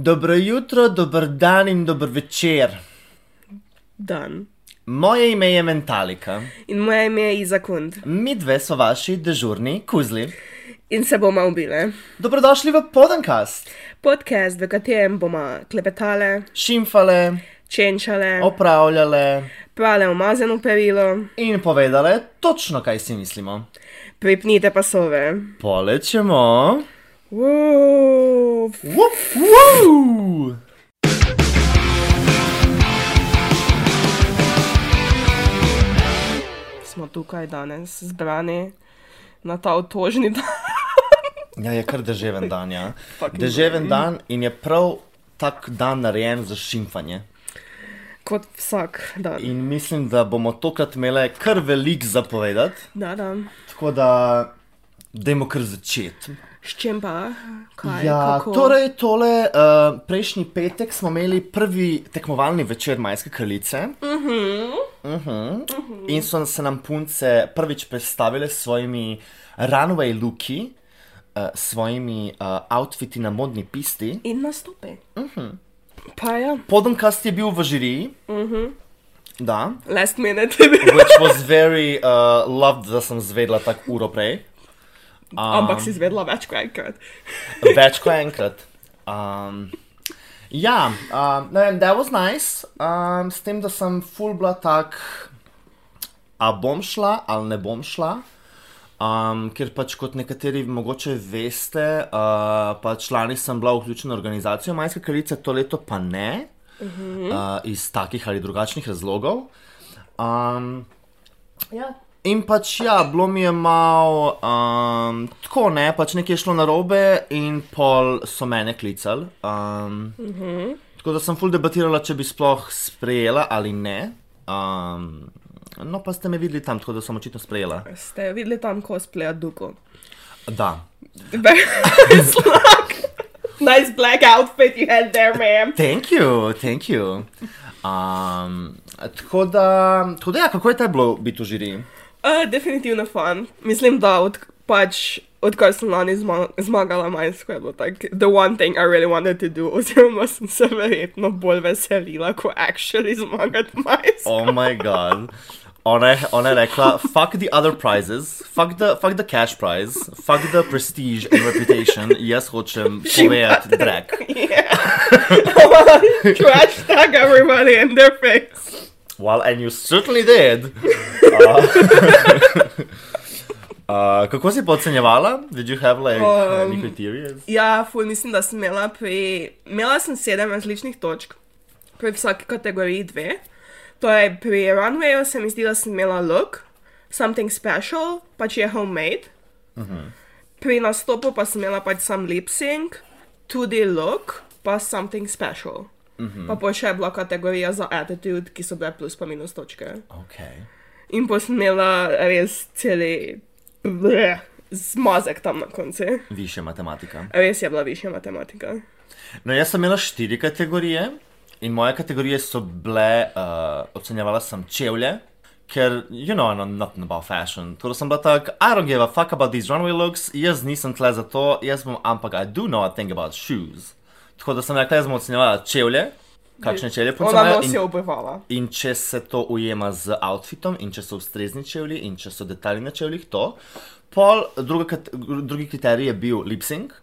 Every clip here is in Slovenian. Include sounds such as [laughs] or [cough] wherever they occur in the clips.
Dobro jutro, dober dan in dober večer. Dan. Moje ime je Mentalika. In moje ime je Izakund. Mi dve so vaši dežurni kuzli. In se bomo ubile. Dobrodošli v Podankast. Podcast, v katerem bomo klepetale, Šimfale, čenčale, opravljale prale umazano perilo, in povedale točno, kaj si mislimo. pripnite pasove. Polečemo. Wow. Wup, wuu! Smo tukaj danes zbrani na ta otožni dan. Ja, je kar deževen dan, ja. [laughs] Deževen dan in je prav tak dan narejen za šimfanje. Kot vsak dan. In mislim, da bomo tokrat imeli kar velik zapovedati. Da, da. Tako da, dajmo kar začeti. S čim pa? Kaj? Ja, kako? torej, tole, uh, prejšnji petek smo imeli prvi tekmovalni večer Majske kraljice. Uh -huh. Uh -huh. In so se nam punce prvič predstavile s svojimi runway looki, uh, s svojimi uh, outfiti na modni pisti. In nastopi. Uh -huh. Pa ja, Podankast je bil v žiriji. Uh -huh. Da. last minute je bil. Which was very uh, loved, da sem zvedla tako uro prej. Um, Ampak si izvedla več kot enkrat. [laughs] Več kot enkrat. Um, ja, um, ne vem, that was nice. Um, s tem, da sem full bila tak, a bom šla ali ne bom šla. Um, ker pač kot nekateri mogoče veste, uh, pa člani sem bila vključena v organizacijo Majske kraljice, to leto pa ne, uh -huh. uh, iz takih ali drugačnih razlogov. Um, ja. In pač ja, bilo mi je malo um, tako, ne, pač nekaj je šlo na robe, in pol so mene klicali. Um, uh -huh. Tako da sem full debatirala, če bi sploh sprejela ali ne. Um, no, pa ste me videli tam, tako da sem očitno sprejela. Ste videli tam cosplay Duko? Da. Slug. [laughs] nice black outfit you had there, ma'am. Thank you, thank you. Um, tako da, tako da ja, kako je te bilo biti v žiriji? Uh, definitivno fun. Mislim, da od, pač, odkar sem lani zma zmagala je bilo tak, the one thing I really wanted to do, oziroma sem se verjetno bolj veselila, ko actually zmagati majsko. Oh my god. Ona je, ona je rekla, fuck the other prizes, fuck the, fuck the cash prize, fuck the prestige and reputation, jaz hočem povedati drag. Yeah. [laughs] Trash tag everybody in their face. Well, and you certainly did. [laughs] Uh, uh, kako si pa ocenjevala? Did you have like um, any criteria? Ja, ful, mislim, da sem imela pri. Imela sem sedem različnih točk, pri vsaki kategoriji dve. Torej, pri runwayu se mi zdi, da sem imela look, something special, pač je homemade. Uh -huh. Pri nastopu pa sem imela pač sam lip sync, tudi look, pa something special. Uh -huh. Pa pa še je bila kategorija za attitude, ki so bile plus pa minus točke. Okay. In imela res celi bleh, zmazek tam na koncu. Više matematika. Res je bila višja matematika. No, jaz sem imela štiri kategorije in moje kategorije so bile, uh, ocenjevala sem čevlje, ker, you know, I know nothing about fashion. Torej sem bila tak, I don't give a fuck about these runway looks, jaz nisem tle za to, jaz bom, ampak I do know a thing about shoes. Tako da sem rekla, jaz bom ocenjevala čevlje, kakšne čevlje Ona punce nos je imajo. obivala. In, če se to ujema z outfitom, in če so ustrezni čevlji, in če so detajli na čevljih, to. Pol, druga, drugi kriterij je bil lip sync.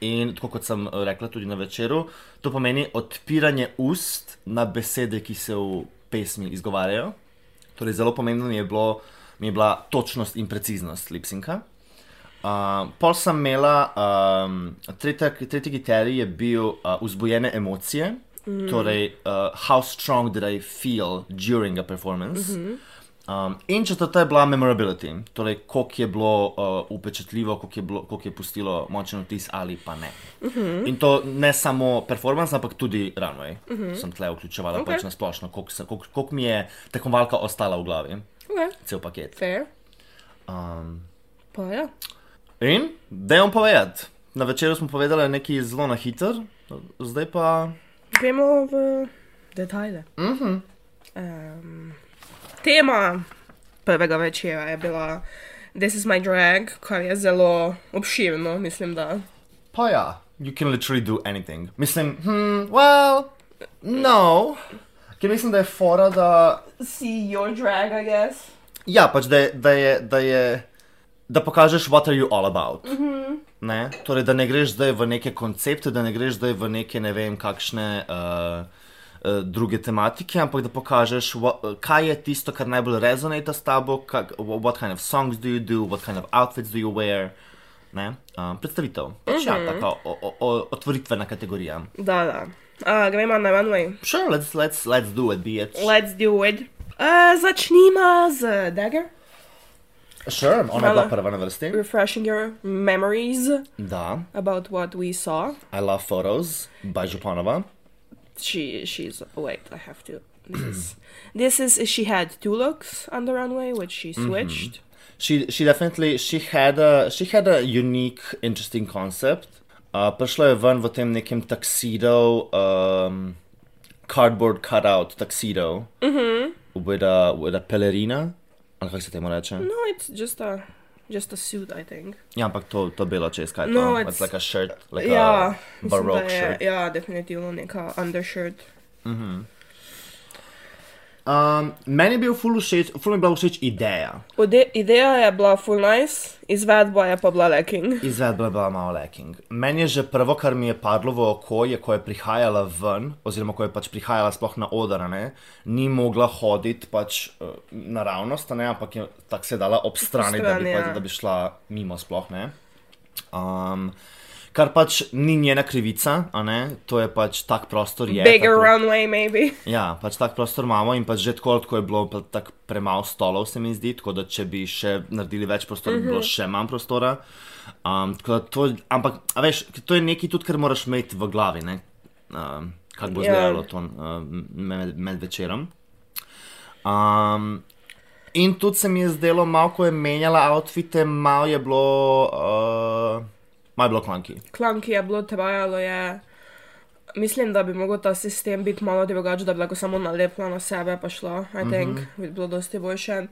In tako kot sem rekla tudi na večeru, to pomeni odpiranje ust na besede, ki se v pesmi izgovarjajo. Torej, zelo pomembno mi je, bilo, mi je bila točnost in preciznost lipsinka. Uh, pol sem imela, um, tretja, tretji kriterij je bil uh, vzbujene emocije, mm. torej uh, how strong did I feel during a performance. Mm -hmm. Um, in četrta je bila memorability, torej koliko je bilo uh, upečatljivo, koliko je, bilo, koliko je pustilo močen vtis ali pa ne. Uh -huh. In to ne samo performance, ampak tudi runway. Uh -huh. Sem tle vključevala okay. Ok. pač na splošno, koliko, se- koliko, koliko mi je tekmovalka ostala v glavi, Okay. cel paket. Fair. Um, Pa ja. In da vam povedati, na večeru smo povedali nekaj zelo na hiter, zdaj pa. Gremo v detajle. Uh -huh. um, tema prvega večera je bila This is my drag, kar je zelo obširno, mislim, da. Pa ja, you can literally do anything. Mislim, hmm, well, no. Ker mislim, da je fora, da. See your drag, I guess. Ja, pač da je, da je, da je, da pokažeš, what are you all about. Mm -hmm. ne? Torej, da ne greš zdaj v neke koncepte, da ne greš zdaj v neke ne vem kakšne. Uh, Druge tematike, ampak da pokažeš, what, kaj je tisto, kar najbolj rezonira s tabo, kak, what kind of songs do you do, what kind of outfits do you wear. Ne? Um, predstavitev, pač, mm -hmm. ja, Mhm. tako o, o, o, otvoritvena kategorija. Da, da. Uh, gremo na runway. Sure, let's, let's, let's do it, bitch. Let's do it. Uh, začnimo z Dagger. Sure, ona je bila prva na vrsti. Refreshing your memories Da, about what we saw. I love photos by Županova. She, she's. Wait, I have to. This is. [clears throat] This is. She had two looks on the runway, which she switched. She she definitely she had a she had a unique, interesting concept. Uh, prišla je ven v tem nekem tuxedo, um, cardboard cutout tuxedo Mm-hmm. with a with a pelerina. Ali kako se temu reče? No, it's just a, just a suit, I think. Ja, ampak to, to čez kaj je No, it's- It's like a shirt, like ja, a baroque je, shirt. ja, definitivno neka undershirt. Mhm. Um, meni je bil ful všeč, ful mi je bila všeč ideja. Ode, ideja je bila full nice, izvedba je pa bila lacking. [laughs] Izvedba je bila malo lacking. Meni je že prvo, kar mi je padlo v oko, je, ko je prihajala ven, oziroma ko je pač prihajala sploh na oder, ne, ni mogla hoditi pač uh, naravnost, ne, ampak je tako se dala ob strani, da bi, Obstrani, pač, ja. da bi šla mimo sploh ne. Um, kar pač ni njena krivica, to je pač tak prostor je. Bigger tako- runway, maybe. Ja, pač tak prostor imamo in pač že tako, tako je bilo tako premalo stolov, se mi zdi, tako da če bi še naredili več prostora, bi bilo še manj prostora. Um, to, ampak, veš, to je nekaj tudi, kar moraš imeti v glavi, ne? Um, kako bo Ja. izgledalo to um, med, med večerom. Um, in tudi se mi je zdelo, malo ko je menjala outfite, malo je bilo, uh, malo je bilo klanki. Klanki je bilo, trajalo je. Mislim, da bi mogel ta sistem biti malo drugačen, da bi lahko samo nalepila na sebe, pa šla, I think, mm -hmm. bi bilo dosti boljše.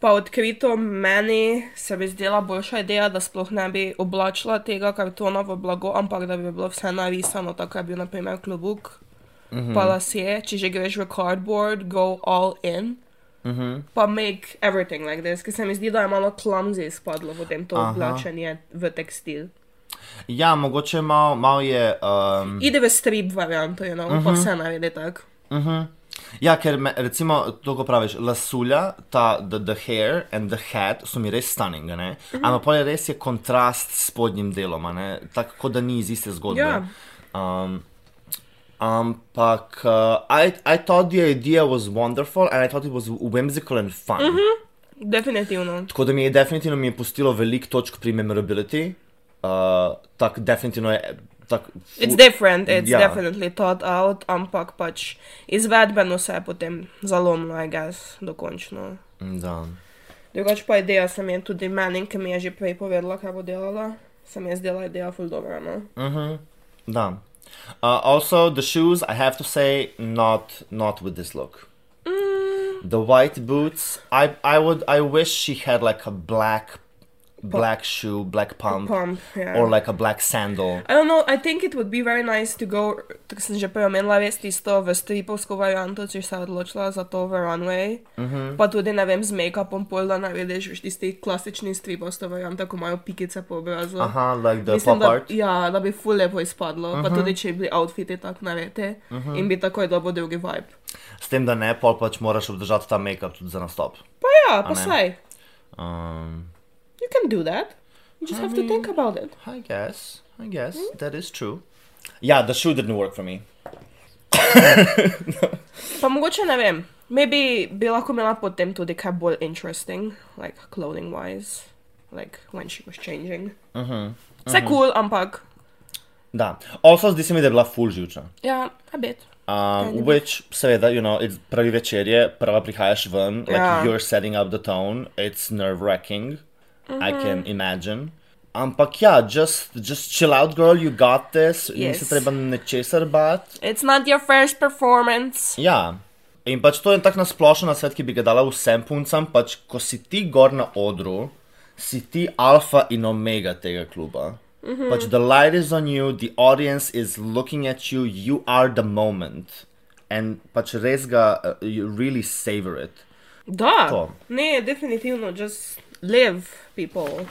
Pa odkrito meni se bi zdela boljša ideja, da sploh ne bi oblačila tega kartona v blago, ampak da bi bilo vse narisano, tako je bil naprimer klobuk, mm -hmm. pa lasje, če že greš v cardboard, go all in. Uh -huh. Pa make everything like this, ker se mi zdi, da je malo clumsy izpadlo potem to Aha. oblačenje v tekstil. Ja, mogoče malo mal je. Um, Ide v strip varianto, you know, uh -huh. pa vse naredi tako. Uh -huh. Ja, ker me, recimo, to, ko praviš, lasulja, ta the, the hair and the hat so mi res stunning, uh -huh. ampak pa je res je kontrast s spodnjim delom, ne? tako da ni iz iste zgodbe. Ja. Um, ampak uh, I, I thought the idea was wonderful and I thought it was whimsical and fun. Uh -huh. Definitivno. Tako da mi je definitivno mi je pustilo veliko točk pri memorability. Uh, tako definitivno je. Tak, It's different, it's yeah. definitely thought out, ampak pač izvedbeno se je potem zalomilo, I guess, dokončno. Da. Drugač pa ideja se mi je tudi meni, ki mi je že prej povedala, kaj bo delala, se mi je zdela ideja ful dobra, no. Mm-hmm. Da. Uh, also, the shoes, I have to say, not not with this look. The white boots, I I would I wish she had like a black black shoe, black pump, Pump, yeah. or like a black sandal. I don't know, I think it would be very nice to go, tako sem že prej omenila, res tisto v stripovsko varianto, če se odločila za to v runway. Mm -hmm. Pa tudi, ne vem, z make-upom pol, da narediš veš tisti klasični stripovsko varianto, ko imajo pikice po obrazu. Aha, like the Mislim, pop da, art. ja, da bi ful lepo izpadlo, uh -huh. pa tudi če bi bili outfiti tako narejeni uh -huh. in bi takoj dobil drugi vibe. S tem, da ne, pol pač moraš obdržati ta make-up tudi za nastop. Pa ja, pa saj, Um, you can do that. You just have to think about it. I guess, I guess that is true. Yeah, the shoe didn't work for me. Pa mogoče ne vem, maybe bi lahko imela potem tudi kaj bolj interesting, like clothing wise, like when she was changing. Uh -huh. Vse kul, cool, ampak Da. Also, zdi se mi, da je bila full živčna. ja, a bit. Um, which, seveda, you know, it's pravi večer je, prva prihajaš ven, like Ja. you're setting up the tone, it's nerve wracking, I Mhm. can imagine. Ampak ja, just, just chill out, girl, you got this, yes. Yes. nisi treba nečesar bat. It's not your first performance. Ja. In pač to je tak nasplošen na svet, ki bi ga dala vsem puncam, pač ko si ti gor na odru, si ti alfa in omega tega kluba. Mm -hmm. Pač the light is on you, the audience is looking at you, you are the moment. And pač res ga, uh, you really savor it. Da, To. ne, definitivno, just live people.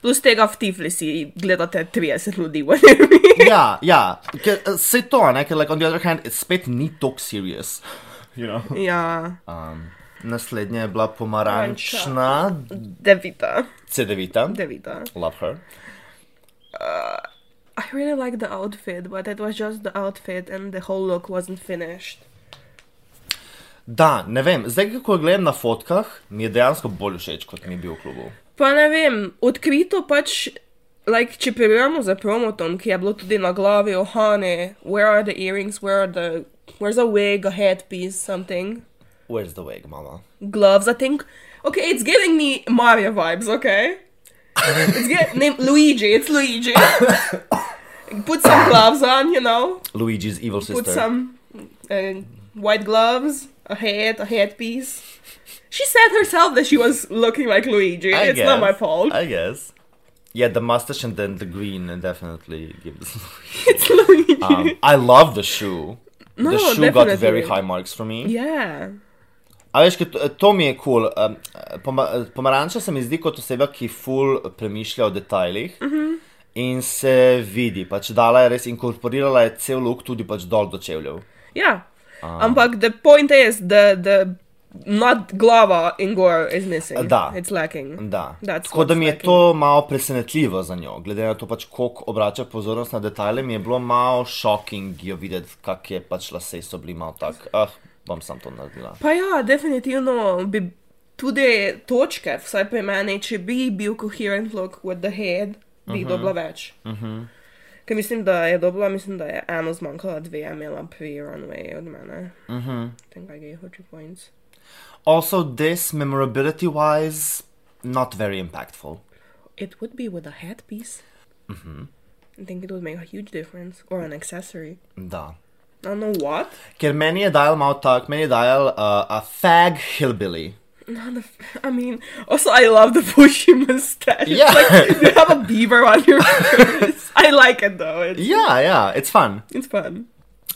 Plus tega v Tiflisi gledate 30 ljudi, whatever. ja, ja, ker uh, se to, ne, ker like on the other hand, it spet ni tok serious. You know? ja, Um, naslednja je bila pomarančna, devita, C9, devita. love her. I really like the outfit, but it was just the outfit and the whole look wasn't finished. Da, ne vem, zdaj, ko gledam na fotkah, mi je dejansko bolj všeč, kot mi je bil v klubu. Pa ne vem, odkrito pač, like, če primerjamo za promotom, ki je bilo tudi na glavi, ohane, where are the earrings, where are the, where's a wig, a headpiece, something. Where's the wig, mama? gloves, I think. Okay, it's giving me Mario vibes, okay? it's get name Luigi, it's Luigi. Put some [coughs] gloves on, you know. Luigi's evil sister. Put some uh, white gloves, a hat, a headpiece. She said herself that she was looking like Luigi. I it's not my fault. I guess. Yeah, the mustache and then the green definitely gives. [laughs] it's Luigi. um, I love the shoe. No, the shoe got very high marks for me. yeah. A veš, to, mi je kul. Cool. Um, poma, pomaranča se mi zdi kot oseba, ki ful premišlja o detajlih. Uh. -huh. In se vidi, pač dala je res inkorporirala je cel look tudi pač dol do čevljev. Yeah. Ampak the point is the the not glava in gore is missing. Da. It's lacking. Da. That's Tako da mi je lacking. to malo presenetljivo za njo, glede na to, pač, koliko obrača pozornost na detajle, mi je bilo malo shocking jo videti, kak je pač lase so bili malo tak. Ah, bom sam to naredila. Pa ja, definitivno bi tudi točke, vsaj pri meni, če bi bil coherent look with the head, bi jih dobila več. Ker mislim, da je dobila, mislim, da je eno zmanjkalo, dve je imela pri runway od mene. I think I gave her two points. Also, this memorability wise, not very impactful. It would be with a headpiece. Mm -hmm. I think it would make a huge difference. Or an accessory. Da. I don't know what. Ker meni je dajal malo tak, meni je dajal uh, a fag hillbilly. Not the f- I mean, also I love the [laughs] bushy mustache. Yeah. like you have a beaver on your face. [laughs] I like it though. It's, yeah, ja, it's fun. it's fun.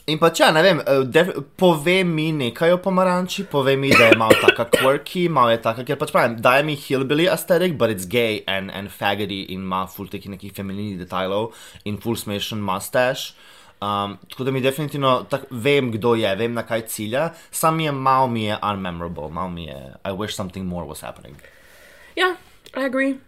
In pa če, ne vem, def, pove mi nekaj o pomaranči, pove mi, da je malo taka quirky, malo je taka, ker pač pravim, daje mi hillbilly aesthetic, but it's gay and, and faggoty in ima full teki nekih femininih detajlov in full smešen mustache. Um, tako da mi definitivno tak, vem, kdo je, vem, na kaj cilja, sam je malo mi je unmemorable, malo mi je, I wish something more was happening. Yeah, I agree.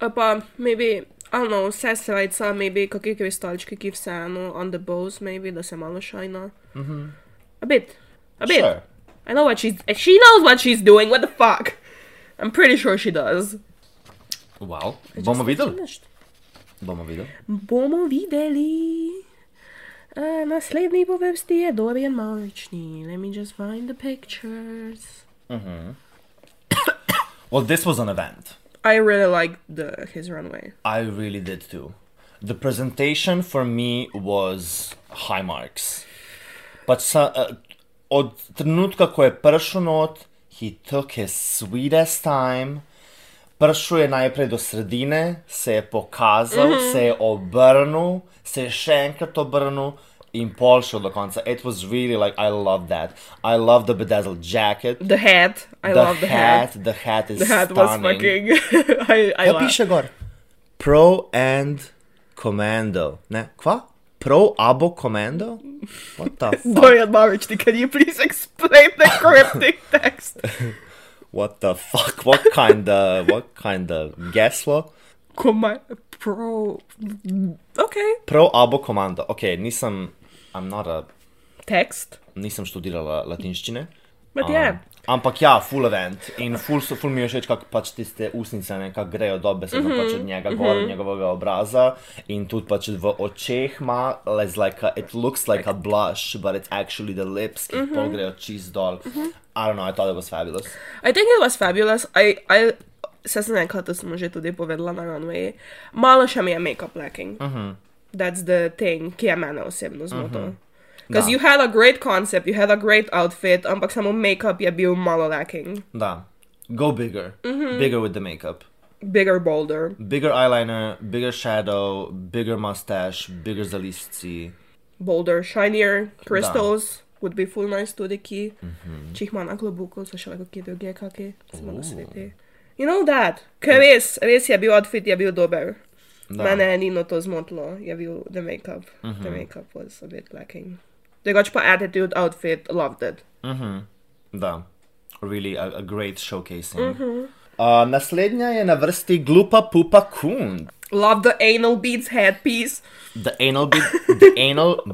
Uh, pa maybe, I don't know, vse srajca, maybe kakšni kristalčki, ki vseeno on the bows, maybe, da se malo šajna. Mm-hmm. A bit. A bit. Sure. I know what she's, she knows what she's doing, what the fuck? I'm pretty sure she does. Wow, bomo videli? Bomo videli. Bomo videli. Uh, naslednji po vrsti je Dorian Marčni. Let me just find the pictures. Mhm. Well, this was an event. I really liked the his runway. I really did too. The presentation for me was high marks. But sa, uh, od trenutka, ko je prišel not, he took his sweetest time. Prišel je najprej do sredine, se je pokazal, mm -hmm. se je obrnil, se je še enkrat obrnil in pol šel do konca. It was really like, I love that. I love the bedazzled jacket. The hat. I the love the hat. The hat is The hat was stunning. fucking. [laughs] I I Kaj love. piše? Pro and Commando. Ne, kva? Pro abo Commando? What the [laughs] fuck? Dorian Marčni, can you please explain the cryptic [laughs] text? What the fuck? What kind of, what kind of geslo? Come pro. Okay. Pro abo Commando. Ok, nisem, I'm not a, Text. nisem študirala latinščine. But yeah. Ampak ja, full event in full, so- full mi je všeč, kako pač tiste usnice nekako grejo dobesedno mm -hmm. pač od njega gor, mm -hmm. njegovega obraza in tudi pač v očeh ima, as like a, it looks like a blush, but it's actually the lips, ki mm -hmm. pol grejo čist dol. Mm -hmm. I don't know, I thought it was fabulous. I think it was fabulous. I, I, se sem rekla, to sem že tudi povedala na runway. Malo še mi je make-up lacking. Uh -huh. That's the thing, je mene osebno zmotil. Uh -huh. Because Da. you had a great concept, you had a great outfit, ampak samo make-up je bil malo lacking. Da, go bigger, mm -hmm. bigger with the makeup. bigger bolder. Bigger eyeliner, bigger shadow, bigger mustache, bigger zalisci. Bolder, shinier crystals would be full nice tudi ki. Če jih ima na klobuku, so še lahko kje drugje samo na. You know that? Ker res, res je bil outfit, je bil dober. Da. Mene je Nino to zmotilo, je bil the makeup. The makeup was a bit lacking. Drugač pa attitude, outfit, loved it. Da, really a, a great showcasing. Uh, naslednja je na vrsti Glupa Pupa Kund. Love the anal beads headpiece. The anal bit, the anal. [laughs]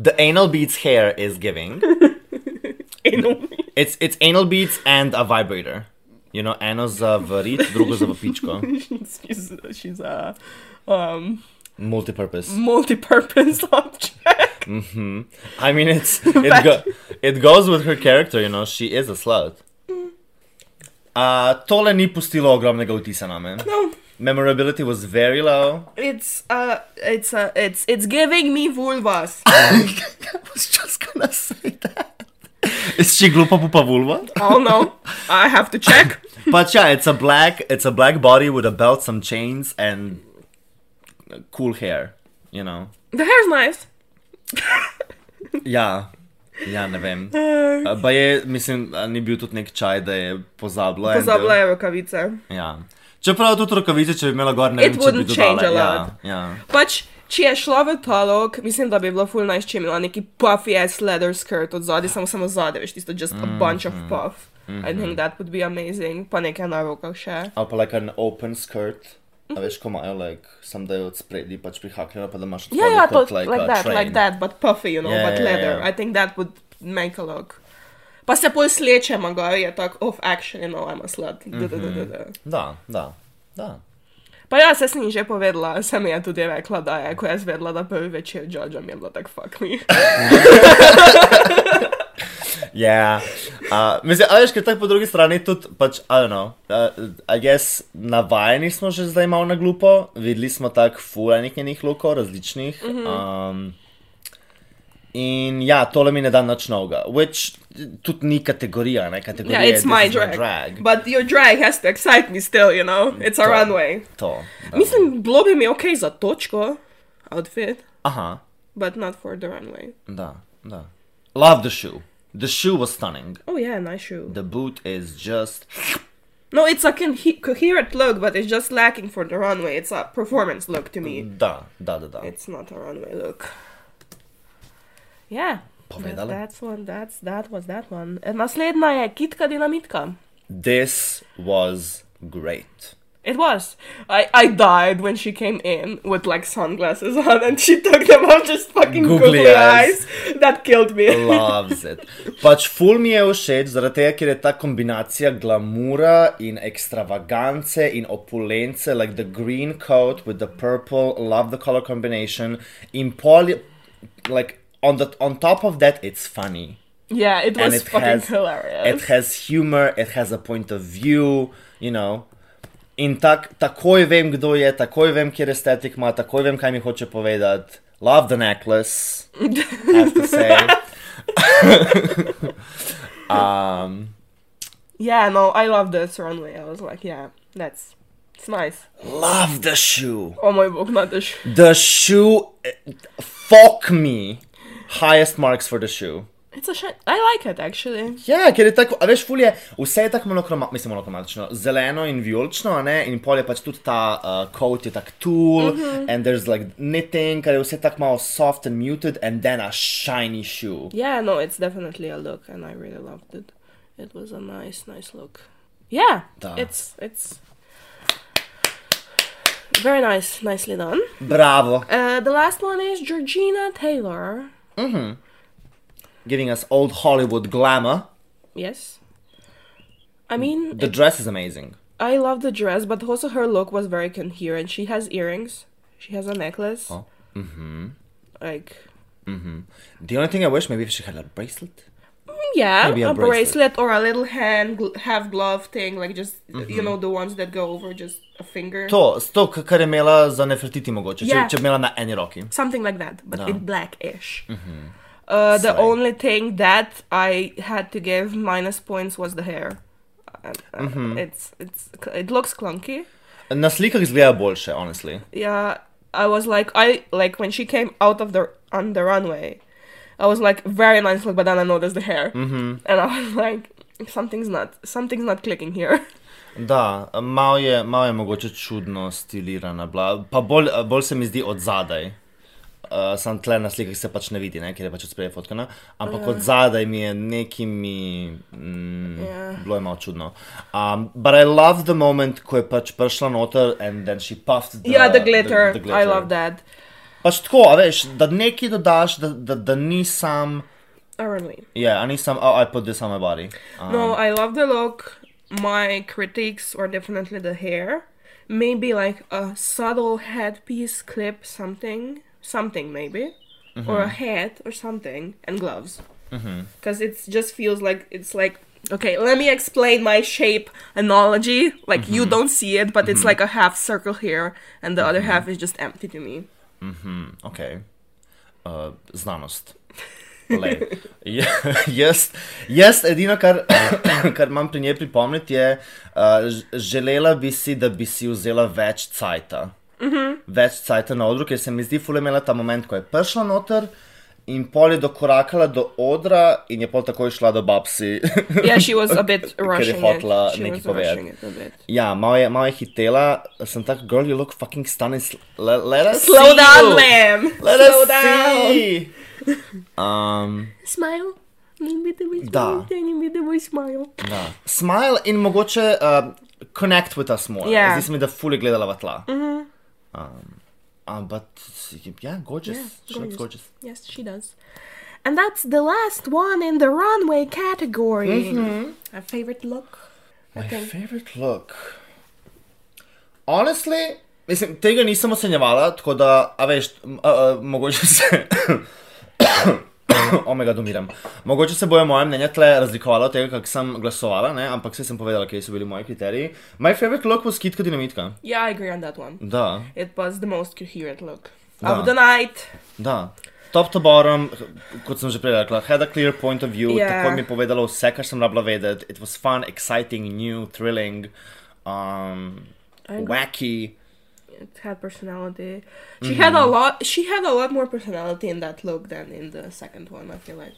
The anal beads hair is giving. [laughs] Anal beads. It's it's anal beads and a vibrator. You know, eno za v rit, drugo za v pičko. she's she's a um Multi-purpose. multi-purpose [laughs] object. I mean, it's [laughs] it, go, it goes with her character. You know, she is a slut. Uh, tole ni pustilo ogromnega vtisa na me. No, Memorability was very low. it's uh it's uh it's it's giving me vulvas. [laughs] I was just gonna say that. Is she glupa pupa vulva? oh no, I have to check. [laughs] But yeah, it's a black it's a black body with a belt, some chains, and cool hair. You know. The hair's nice. [laughs] Ja, ja ne vem. [laughs] Uh, Pa je, mislim, ni bil tudi nek čaj, da je pozabila. Pozabila je rokavice. Ja. Čeprav tudi rokavice, če bi imela gor, ne vem, če bi dodala. Ja, ja. Pač, če je šla v talog, mislim, da bi bilo full nice, če je imela neki puffy ass leather skirt od zadaj, samo samo zadaj, veš, tisto just a bunch of puff. I think that would be amazing. Pa nekaj na rokah še. Ali pa like an open skirt. A veš, ko imajo, like, sem da je od spredi pač prihakljeno, pa da imaš Ja, ja, to, kot, like, a that, train. like that, but puffy, you know, Yeah, but yeah, leather. yeah. I think that would make a look. Pa se pol sleče, maga, je tak off action, you know, I'm a slut. Da, da, da, da, da. Da, da, da. Pa ja, se sem ji že povedala, sem ji tudi rekla, da je, ko je zvedla, da prvi večer Georgia mi je bilo tak fuck me. [laughs] Ja, uh, mislim, a veš, ker tako po drugi strani tudi, pač, I don't know, uh, I guess, navajeni smo že zdaj malo na glupo, videli smo tako fulanih njenih lukov, različnih. Mhm. Um, in ja, tole mi ne da nič novega, which tudi ni kategorija, ne, kategorija Yeah, it's my this is drag. drag. But your drag has to excite me still, you know, it's a To. runway. To, da. Mislim, bilo bi mi ok za točko, outfit, Aha, but not for the runway. da, da. Love the shoe. The shoe was stunning. Oh yeah, nice shoe. The boot is just No, it's a coherent look, but it's just lacking for the runway. It's a performance look to me. da, da, da, da. It's not a runway look. Yeah. That, Povedala. that's one. That's that was that one. E, Naslednja je kitka dinamitka. This was great. It was. I I died when she came in with like sunglasses on and she took them off just fucking Googly googly, eyes. eyes. That killed me. Loves it. Pač ful mi je všeč, zaradi tega, ker je ta kombinacija glamura in ekstravagance in opulence, like the green coat with the purple, love the color combination. In pol, like on the on top of that, it's funny. yeah, it was it fucking has hilarious. it has humor, it has a point of view, you know. In tak, takoj vem, kdo je, takoj vem, kjer estetik ima, takoj vem, kaj mi hoče povedati. Love the necklace, have to say. [laughs] um, yeah, no, I love this runway. I was like, yeah, that's it's nice. love the shoe. Oh my book, not the shoe. The shoe, eh, fuck me. Highest marks for the shoe. It's a shit. I like it actually. Ja, ker je tako, a veš, fulje, vse je tako monokromatično, mislim, monokromatično, zeleno in vijolično, ne, in pol je pač tudi ta uh, coat je tako tool, mm -hmm. and there's like knitting, kar je vse tako malo soft and muted, and then a shiny shoe. Yeah, no, it's definitely a look, and I really loved it. It was a nice, nice look. Yeah, Da. it's it's very nice, nicely done. Bravo. Uh, the last one is Georgina Taylor. Giving us old Hollywood glamour. Yes. I mean, The dress is amazing. I love the dress, but also her look was very coherent. She has earrings. She has a necklace. Oh. Mm-hmm. Like, The only thing I wish, maybe if she had a bracelet. Yeah, Maybe a a, bracelet. bracelet. or a little hand gl- half glove thing, like just Mm-hmm. you know the ones that go over just a finger. To, to kar je imela za Nefertiti mogoče, če, Ja. če bi imela na eni roki. something like that, but No. in blackish. Uh, the Slay. only thing that I had to give minus points was the hair. and, uh, it's, it's, it looks clunky. Na slikah izgleda boljše, honestly. Yeah, I was like, I like when she came out of the on the runway, I was like, very nice look, but then I noticed the hair, mm-hmm. and I was like, something's not, something's not clicking here. Da, malo je, malo je mogoče čudno stilirana, bila. pa bolj, bolj se mi zdi od zadaj. Uh, sam tle na slikah se pač ne vidi, ne, ker je pač od spredaj fotkana, ampak od zadaj mi je nekimi. Mm, Ja. Bilo je malo čudno. Um, but I love the moment, ko je pač prišla noter and then she puffed the, yeah, the glitter. the I love that. Pač tako, a veš, da nekaj dodaš, da, da, da ni sam. Yeah, I need some. Oh, I put this on my body. Um, No, I love the look. My critiques are definitely the hair. Maybe like a subtle headpiece clip, something, something maybe, or a mm-hmm. hat or something, and gloves. Mm-hmm. Because it just feels like it's like okay. Let me explain my shape analogy. Like you mm-hmm. don't see it, but it's like a half circle here, and the other half is just empty to me. Ok. Uh, znanost. Lej, [laughs] ja, jaz, jaz edino, kar, [clears throat] kar imam pri njej pripomniti, je, uh, želela bi si, da bi si vzela več cajta. Uh -huh. Več cajta na odru, ker se mi zdi, fule imela ta moment, ko je prišla noter in pol je dokorakala do odra in je pol takoj šla do babsi. Yeah, [laughs] she was a bit [laughs] Ker je rushing it. hotela nekaj povedati. rushing ja, malo je, malo je hitela, sem tak, girl, you look fucking stunning. Let, let us Slow see down, ma'am. Let Slow us down. see. [laughs] Um, Smile. Bit of a Da. Da. Smile in mogoče uh, connect with us more. Ja. Zdi se mi, da fully gledala v tla. Mm -hmm. um, um, but yeah, gorgeous. Yeah, She looks gorgeous. gorgeous. Yes, she does. And that's the last one in the runway category. Our favorite look. My favorite look. Honestly, mislim, tega nisem ocenjevala, tako da, a veš, a, a, mogoče se. [coughs] [coughs] Omega domiram. Mogoče se bojo moje mnenje tle razlikovalo od tega, kako sem glasovala, ne? ampak vse sem povedala, kje so bili moji kriteriji. My favorite look was kitka dinamitka. Yeah, I agree on that one. Da. It was the most coherent look Da. of the night. Da. Top to bottom, kot sem že prej rekla, had a clear point of view, Ja. yeah. tako mi je povedalo vse, kar sem rabila vedeti. It was fun, exciting, new, thrilling, um, I agree. wacky. It had personality. She mm-hmm. had a lot. She had a lot more personality in that look than in the second one. I feel like.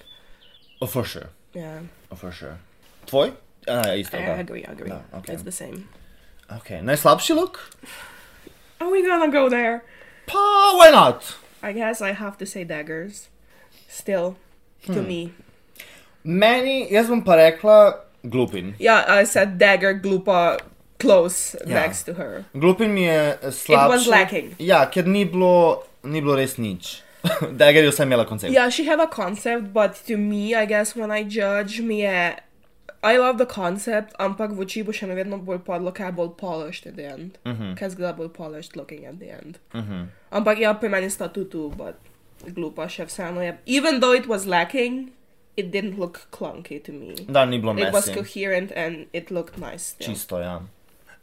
Oh, for sure. Yeah, Oh, for sure. Tvoj? A, isto, I da. agree. I agree. Da, okay. It's the same. Okay. Nice Najslabši look? Are we gonna go there? Pa, why not? I guess I have to say daggers. Still, to hmm. me. Meni, jaz bom pa rekla glupin. Yeah, I said dagger glupa close Yeah. next to her. Glupin mi je slabši. was lacking. Ja, ker ni bilo, ni bilo res nič. [laughs] Dagger je vsaj imela koncept. Yeah, she had a concept, but to me, I guess when I judge me, eh, I love the concept, ampak v oči bo še mi vedno bolj padlo, kaj je bolj polished at the end. Mm -hmm. Kaj zgleda bolj polished looking at the end. Mm -hmm. Ampak ja, pri meni sta tu tu, but glupa še vseeno je. Even though it was lacking, it didn't look clunky to me. Da, ni bilo It was mesi. coherent and it looked nice. Still. Čisto, ja.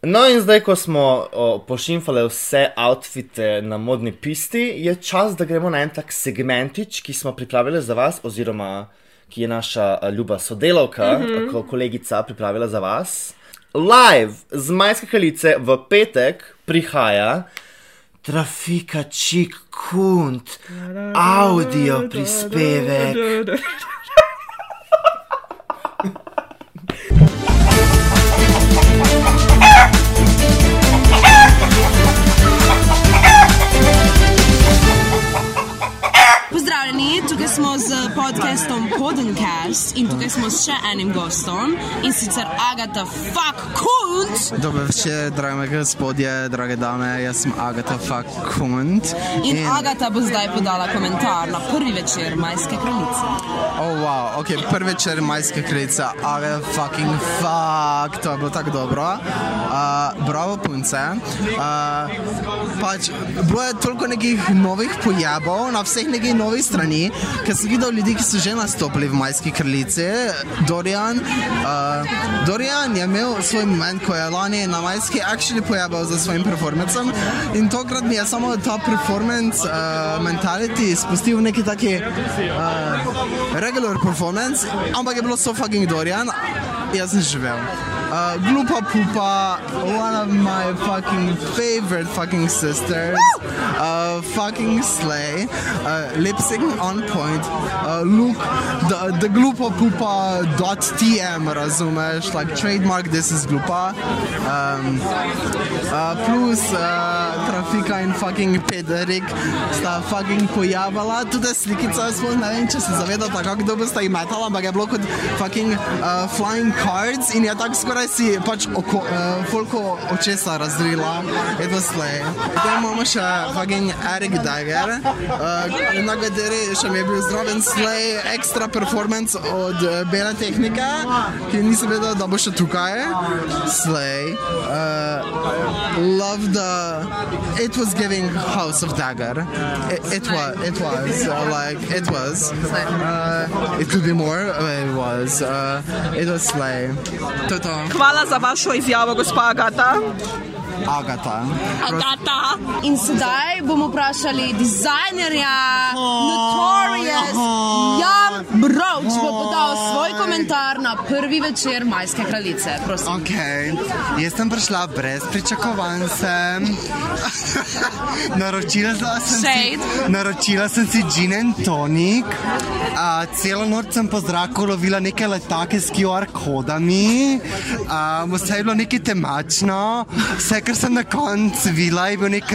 No, in zdaj, ko smo o, pošimfali vse outfite na modni pisti, je čas, da gremo na en tak segmentič, ki smo pripravili za vas, oziroma ki je naša a, ljuba sodelavka, mm -hmm. ko, kolegica, pripravila za vas. Live z majske kraljice v petek prihaja Trafika Čik Kunt, audio prispevek. Pozdravljeni, tukaj smo z podcastom Podencast in tukaj smo s še enim gostom in sicer Agata Fuck Kunt Dober večer, drage gospodje, drage dame, jaz sem Agata Fakunt. in Agata bo zdaj podala komentar na prvi večer Majske kraljice. Oh, wow, ok, prvi večer majske kraljice, ale fucking fuck, to je bilo tako dobro. Uh, bravo, punce. Uh, pač, bilo je toliko nekih novih pojavov na vseh nekih novih strani, ker sem videl ljudi, ki so že nastopili v majski kraljici. Dorian, uh, Dorian je imel svoj moment, ko je lani na majski actually pojavil za svojim performancem in tokrat mi je samo ta performance uh, mentality spustil v neki taki uh, regular performance, ampak je bilo so fucking Dorian, jaz sem živel. uh, Glupa Pupa, one of my fucking favorite fucking sisters, uh, fucking Slay, uh, lip sync on point, uh, look, the, the Glupa Pupa dot TM, razumeš, like trademark, this is Glupa. Um, uh, plus uh, Trafika in fucking Pederik sta fucking pojavila, tudi slikica, sploh ne vem, če se zavedate, kako dobro sta jih metala, ampak je bilo kot fucking uh, flying cards in je tako skoraj si pač oko, uh, folko očesa razrila. It was slay. Potem imamo še fucking Eric Dagger, uh, na kateri še mi je bil zraven slay extra performance od uh, Bela Tehnika, ki nisem vedel, da bo še tukaj. Slay. Uh, love the. It was giving House of Dagger. It, it was. It was uh, like it was. Uh, it could be more. It was. Uh, it was slay. To je to. Hvala za vašo izjavo, gospa Agata. Agata. Agata. In sedaj bomo vprašali dizajnerja, Notorious, Jan Broč bo podal svoj komentar na prvi večer Majske kraljice. Prosim. Ok, jaz sem prišla brez pričakovanj. Sem. [laughs] naročila, sem si, naročila sem si gin and tonic. A, celo noč sem po zraku lovila neke letake s QR kodami. A, vse je bilo nekaj temačno. Vse, kar sem na koncu videla, je bil nek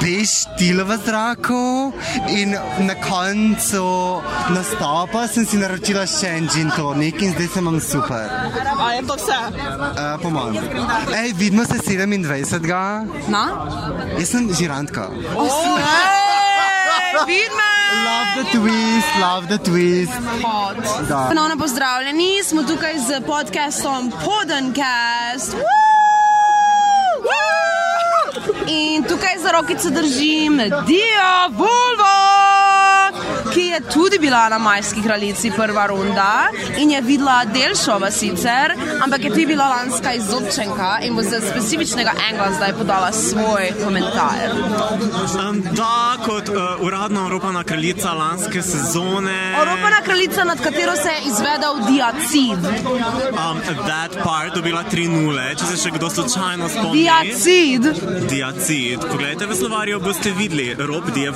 bež stil v zraku. In na koncu nastopa sem si naročila še en gin tonic in zdaj se imam super. A je to vse? Uh, po mojem. Ej, vidimo se 27. Na? Jaz sem žirantka. Vidme! Love the twist, love the twist. Ponovno pozdravljeni, smo tukaj z podcastom Podencast. In tukaj za rokico držim Dio Volvo, ki je tudi bila na Majski kraljici prva runda in je videla del šova sicer, ampak je tudi bila lanska izobčenka in bo z specifičnega angla zdaj podala svoj komentar. Um, da, kot uh, uradna Evropana kraljica lanske sezone. Evropana kraljica, nad katero se je izvedel diacid. Um, that part dobila 3-0, če se še kdo slučajno spomni. Diacid. Diacid. Poglejte v slovarju, boste videli rob die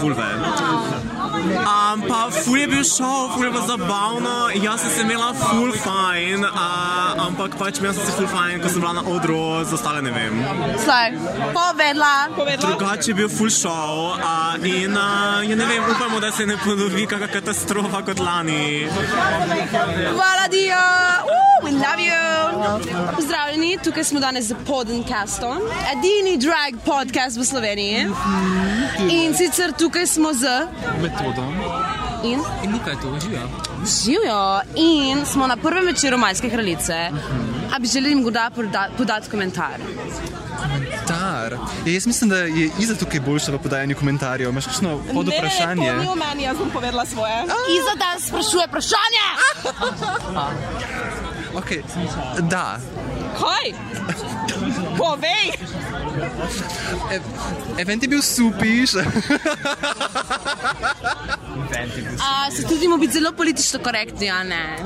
Um, pa ful je bil šov, ful je bilo zabavno, jaz sem se imela ful fajn, uh, ampak pač imela sem se ful fajn, ko sem bila na odru, za ostale ne vem. Slej, povedla. Drugače je bil full show uh, in uh, ja ne vem, upamo, da se ne ponovi kakšna katastrofa kot lani. Hvala, Dio. Uh, we love you. Pozdravljeni, tukaj smo danes z Podencastom, edini drag podcast v Sloveniji. In sicer tukaj smo z metodom. in In nekaj to uživa. živijo. In smo na prvem večeru Majske kraljice. A bi želeli morda poda- podati komentar? Komentar. Ja, jaz mislim, da je Iza tukaj boljša v podajanju komentarjev. Imaš kakšno pod vprašanje? Ne, ne, to ni o meni, jaz bom povedala svoje. Iza danes sprašuje vprašanje. [laughs] Okay. Da. Kaj? Povej! Event je bil supiš. A, se trudimo biti zelo politično korektni, a ne?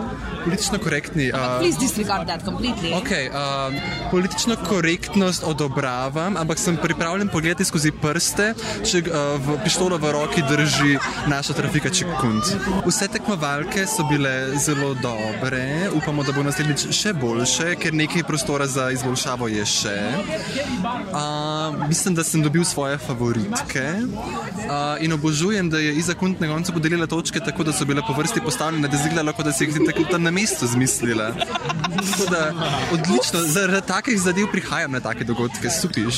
Politično korektni. Uh, Please disregard that completely. Okay, um, politično korektnost odobravam, ampak sem pripravljen pogledati skozi prste, če uh, v pištolo v roki drži naša trafika Čekunt. Vse tekmovalke so bile zelo dobre, upamo, da bo naslednjič še boljše, ker nekaj prostora za izboljšavo je še. Uh, mislim, da sem dobil svoje favoritke uh, in obožujem, da je Iza Kunt na koncu podelila točke tako, da so bile po vrsti postavljene, da je izgledalo, kot da si jih tako tam na mestu zmislila. Da odlično, zaradi takih zadev prihajam na take dogodke, supiš.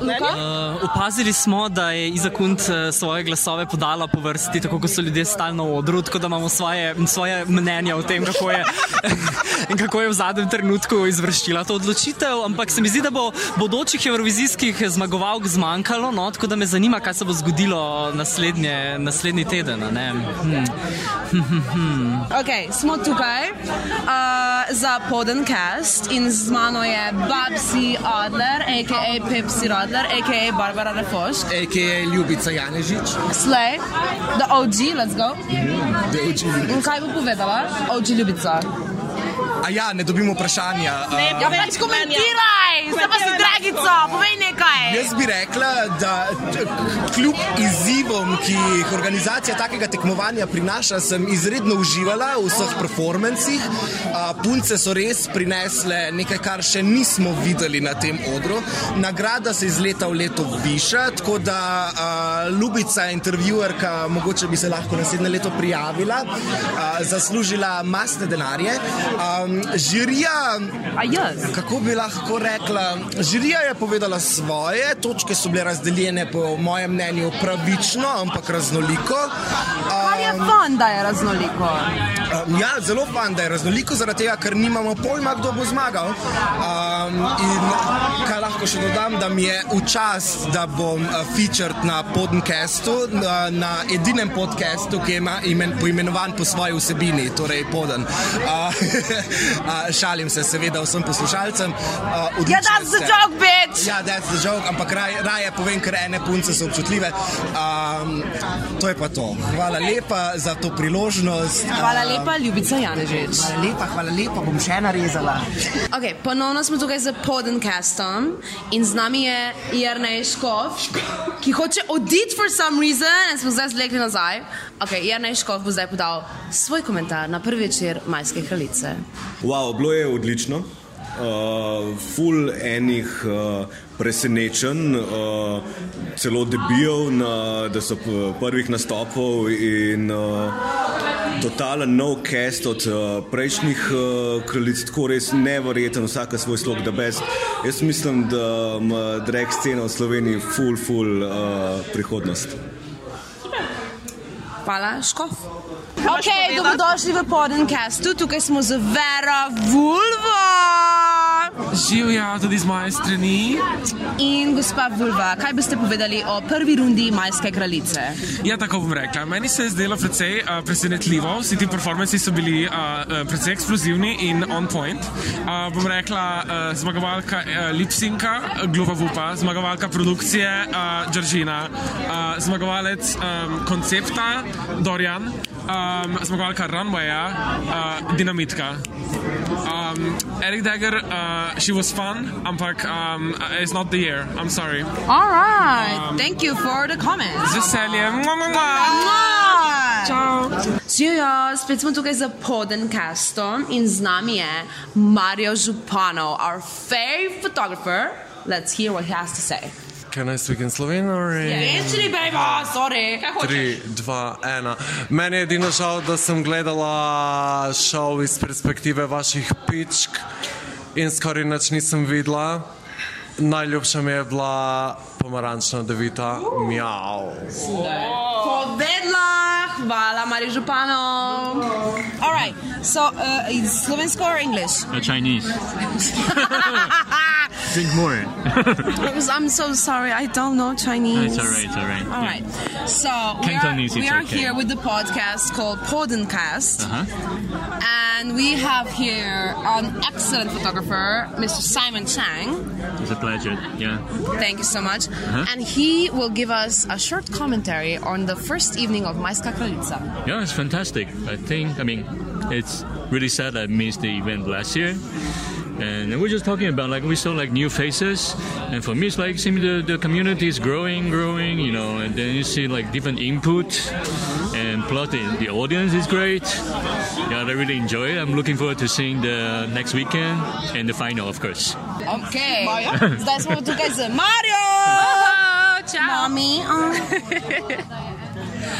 Uh, opazili smo, da je Iza Kunt uh, svoje glasove podala po vrsti, tako kot so ljudje stalno v odru, tako da imamo svoje, svoje mnenja o tem, kako je, [laughs] in kako je v zadnjem trenutku izvršila to odločitev. Ampak se mi zdi, da bo bodočih evrovizijskih zmagovalk zmanjkalo, no, tako da me zanima, kaj se bo zgodilo naslednje, naslednji teden. a ne. Hm. [laughs] Okay, smo tukaj uh, za Podencast in z mano je Babsi Adler, a.k.a. Pepsi Radler, a.k.a. Barbara Refoš, a.k.a. Ljubica Janežič. Slay, the OG, let's go. The OG Ljubica. In kaj bo povedala? OG Ljubica. A ja, ne dobimo vprašanja. Uh, Ja, pač komentiraj, zdaj pa si dragica, povej nekaj. Jaz bi rekla, da kljub izzivom, ki jih organizacija takega tekmovanja prinaša, sem izredno uživala v vseh performancih. A, Punce so res prinesle nekaj, kar še nismo videli na tem odru. Nagrada se iz leta v leto viša, tako da a, Ljubica, intervjuerka, mogoče bi se lahko naslednje leto prijavila, a, zaslužila masne denarje. A, žirija, A jaz? kako bi lahko rekla, žirija je povedala svoje, točke so bile razdeljene po mojem mnenju pravično, ampak raznoliko. Kar je Um, fan, da je raznoliko. um, ja, zelo fan, da je raznoliko, zaradi tega, ker nimamo pojma, kdo bo zmagal. Um, in kaj lahko še dodam, da mi je v čast, da bom uh, featured na podcastu, na, na edinem podcastu, ki ima, imen, poimenovan po svoji vsebini, torej poden. Uh, [laughs] uh, šalim se seveda vsem poslušalcem. Uh, Ja, odlične that's the ste. joke, bitch! Ja, that's the joke, ampak raj, raje povem, ker ene punce so občutljive. Um, to je pa to. Hvala lepa za to priložnost. Hvala Um, lepa, ljubica Janežič. Hvala lepa, hvala lepa, bom še narezala. Okay, ponovno smo tukaj z podcastom in z nami je Jernej Škov, ki hoče oditi for some reason in smo zdaj zlegli nazaj. Okay, Jernej Škov bo zdaj podal svoj komentar na prvi večer Majske kraljice. Wow, bilo je odlično. Uh, ful enih uh, presenečenj, uh, celo debijev, na, da so prvih nastopov in uh, totalen nov cast od uh, prejšnjih uh, kraljic, tako res neverjeten, vsaka svoj slog, da best. Jaz mislim, da ima drag scena v Sloveniji ful, ful uh, prihodnost. Hvala, Škov. Ok, dobrodošli v podcastu, tukaj smo z Vera Vulva. Živja tudi z moje strani. In gospa Vulva, kaj boste povedali o prvi rundi Majske kraljice? Ja, tako bom rekla. Meni se je zdelo precej uh, presenetljivo, vsi ti performanci so bili uh, uh, precej eksplozivni in on point. Uh, bom rekla, uh, zmagovalka uh, Lipsinka, Glova Vupa, zmagovalka produkcije uh, Džržina, uh, zmagovalec um, koncepta Dorjan, um, zmagovalka Runwaya, uh, Dinamitka. Um, Eric Dagger, uh, she was fun, ampak um, it's not the year. I'm sorry. All right, thank you for the comments. Z veseljem. Ciao. Živijo, spet smo tukaj za podcastom in z nami je Mario Županov, our fave photographer. Let's hear what he has to say. Can I speak in Slovenian or in... Rečni, baby, sorry, kaj hočeš? Tri, dva, ena. Meni je edino žal, da sem gledala šov iz perspektive vaših pičk in skoraj nič nisem videla. Najljubša mi je bila pomarančna devita. Mjau. Povedla, hvala Mario Županov. All right, so uh, is slovensko or English? Uh, Chinese. [laughs] Drink more. [laughs] I'm so sorry, I don't know Chinese. It's alright, it's alright. All right. So we are, we are okay. here with the podcast called Podencast, Uh-huh. and we have here an excellent photographer, Mr. Simon Chang. It's a pleasure. Yeah. Thank you so much. Uh-huh. And he will give us a short commentary on the first evening of Majska Kraljica. Yeah, it's fantastic. I think, I mean, it's really sad I missed the event last year. And we're just talking about like we saw like new faces, and for me it's like seeing the, the community is growing, growing, you know, and then you see like different input, and plus the, the audience is great. Yeah, I really enjoy it. I'm looking forward to seeing the next weekend and the final, of course. Okay. Zdaj smo tukaj z Mario! [laughs] Čau! Mami, [laughs]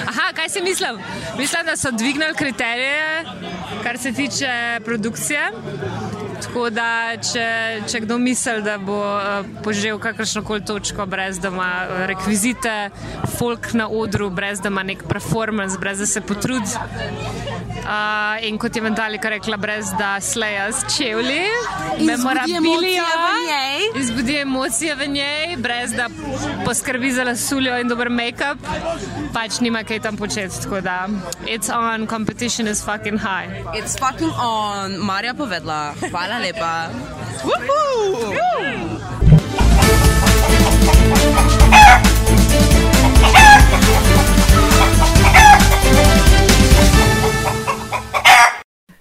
Aha, kaj si mislil? Mislim, da so dvignili kriterije, kar se tiče produkcije. Tako da, če, če kdo misli, da bo uh, požel kakršno koli točko, brez da ima eh, rekvizite, folk na odru, brez da ima nek performance, brez da se potrudi. Uh, in kot je Mentalika rekla, brez da sleja s čevlji, Izbudi memorabilijo, emocije v njej. brez da poskrbi za lasuljo in dober make-up, pač nima kaj tam početi. Tako da, it's on, competition is fucking high. It's fucking on. Marja povedla. Hvala lepa. [laughs]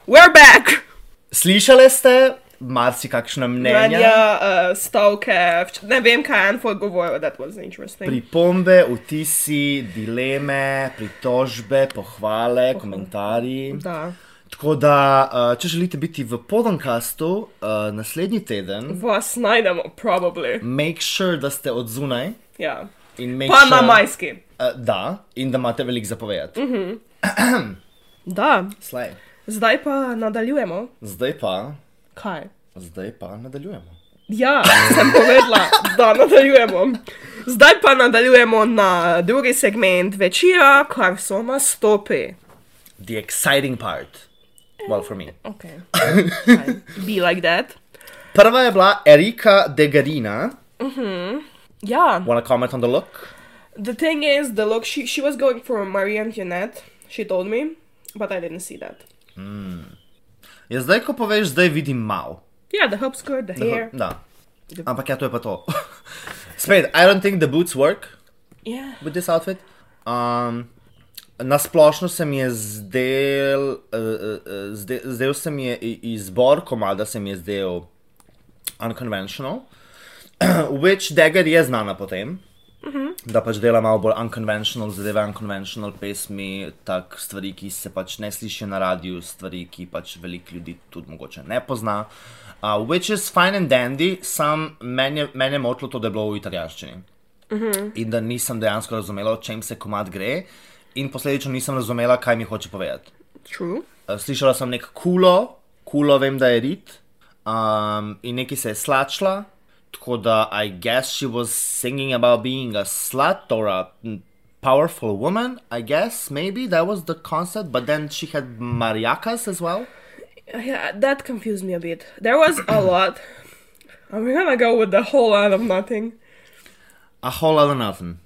We're back! Slišali ste marsikakšna mnenja, Mnenja, uh, stavke, vč- ne vem, kaj je Anford govoril, that was interesting. pripombe, vtisi, dileme, pritožbe, pohvale, komentarji. Da. Tako da, uh, če želite biti v podcastu uh, naslednji teden, Vas najdemo, probably. make sure, da ste od zunaj. Ja. In make Pa na sure, majski. Uh, da, in da imate veliko zapovedati. Mhm. [clears throat] Da. Slej. Zdaj pa nadaljujemo. Zdaj pa, Kaj? zdaj pa nadaljujemo. Ja, sem povedala, da nadaljujemo. Zdaj pa nadaljujemo na drugi segment večera, kar so nastopi. The exciting part. Well, for me. Okay. Be like that. Prva je bila Erika Degarina. Mm Mhm. Ja. Wanna comment on the look? The thing is, the look she she was going for Marie Antoinette. She told me, but I didn't see that. Mm. Ja, zdaj, ko poveš, zdaj vidim mal. Yeah, the hoop skirt, the hair. Da. Ampak ja, to je pa to. [laughs] Spet, I don't think the boots work Yeah. with this outfit. Um, na splošno se mi je zdel, uh, uh, zdel, zdel se mi je izbor komada se mi je zdel unconventional, [clears throat] which Dagger je znana potem. Mhm. Da pač dela malo bolj unconventional, zadeve unconventional pesmi, tak stvari, ki se pač ne slišijo na radiju, stvari, ki pač veliko ljudi tudi mogoče ne pozna. Uh, which is fine and dandy, sam meni je, meni je motilo to, da je bilo v italijanščini. Mhm. In da nisem dejansko razumela, o čem se komad gre, in posledično nisem razumela, kaj mi hoče povedati. True. Uh, Slišala sem nek kulo, kulo vem, da je rit, um, in neki se je slačila, tako da I guess she was singing about being a slut or a mm, powerful woman, I guess, maybe that was the concept, but then she had mariacas as well. Yeah, that confused me a bit. There was a [clears throat] lot. I'm gonna go with the whole lot of nothing. A whole lot of nothing.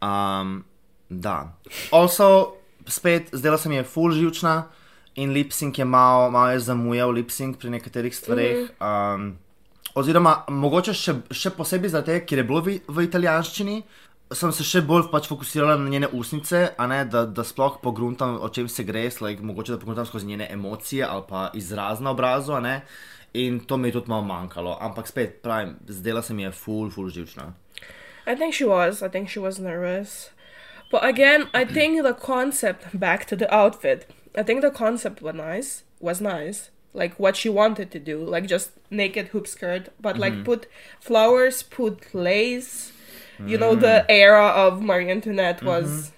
Um, da. Also, spet, zdela se mi je full živčna in lipsing je malo, malo je zamujal lipsing pri nekaterih stvareh. Um, oziroma, mogoče še, še posebej zato, ker je bilo v, v italijanščini, sem se še bolj pač fokusirala na njene usnice, ne da, da sploh pogruntam, o čem se gre, like, mogoče da pogruntam skozi njene emocije ali pa izraz na obrazu. In to mi je tudi malo manjkalo, ampak spet, pravim, zdela se mi je full, full živčna. I think she was. I think she was nervous. But again, I think the concept back to the outfit. I think the concept was nice. Was nice. Like what she wanted to do, like just naked hoop skirt, but like Mhm. put flowers, put lace. You know, the era of Marie Antoinette was.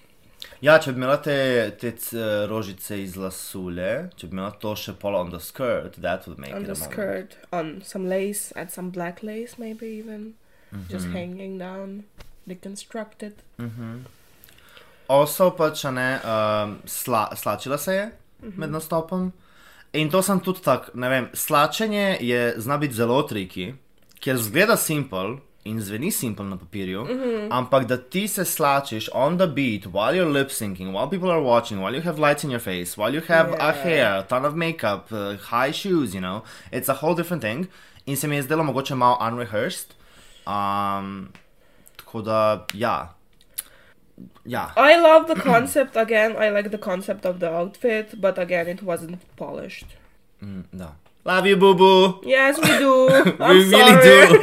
Ja, če bi imela te, te c- rožice iz lasule, če bi imela to še pol on the skirt, that would make on it the a moment. skirt, on some lace, and some black lace, maybe even just Mhm. hanging down, deconstructed. Mhm. Also pač, ne, um, sla, slačila se je Mhm. med nastopom. In to sem tudi tak, ne vem, slačenje je, zna biti zelo triki, ker zgleda simpel in zveni simpel na papirju, Mhm. ampak da ti se slačiš on the beat while you're lip syncing, while people are watching, while you have lights in your face, while you have a Yeah. hair, a ton of makeup, uh, high shoes, you know, it's a whole different thing. In se mi je zdelo mogoče malo unrehearsed. Um, tako da, ja. Ja. I love the concept again. I like the concept of the outfit, but again, it wasn't polished. Mm, da. Love you, boo boo. Yes, we do. [laughs] I'm we really sorry.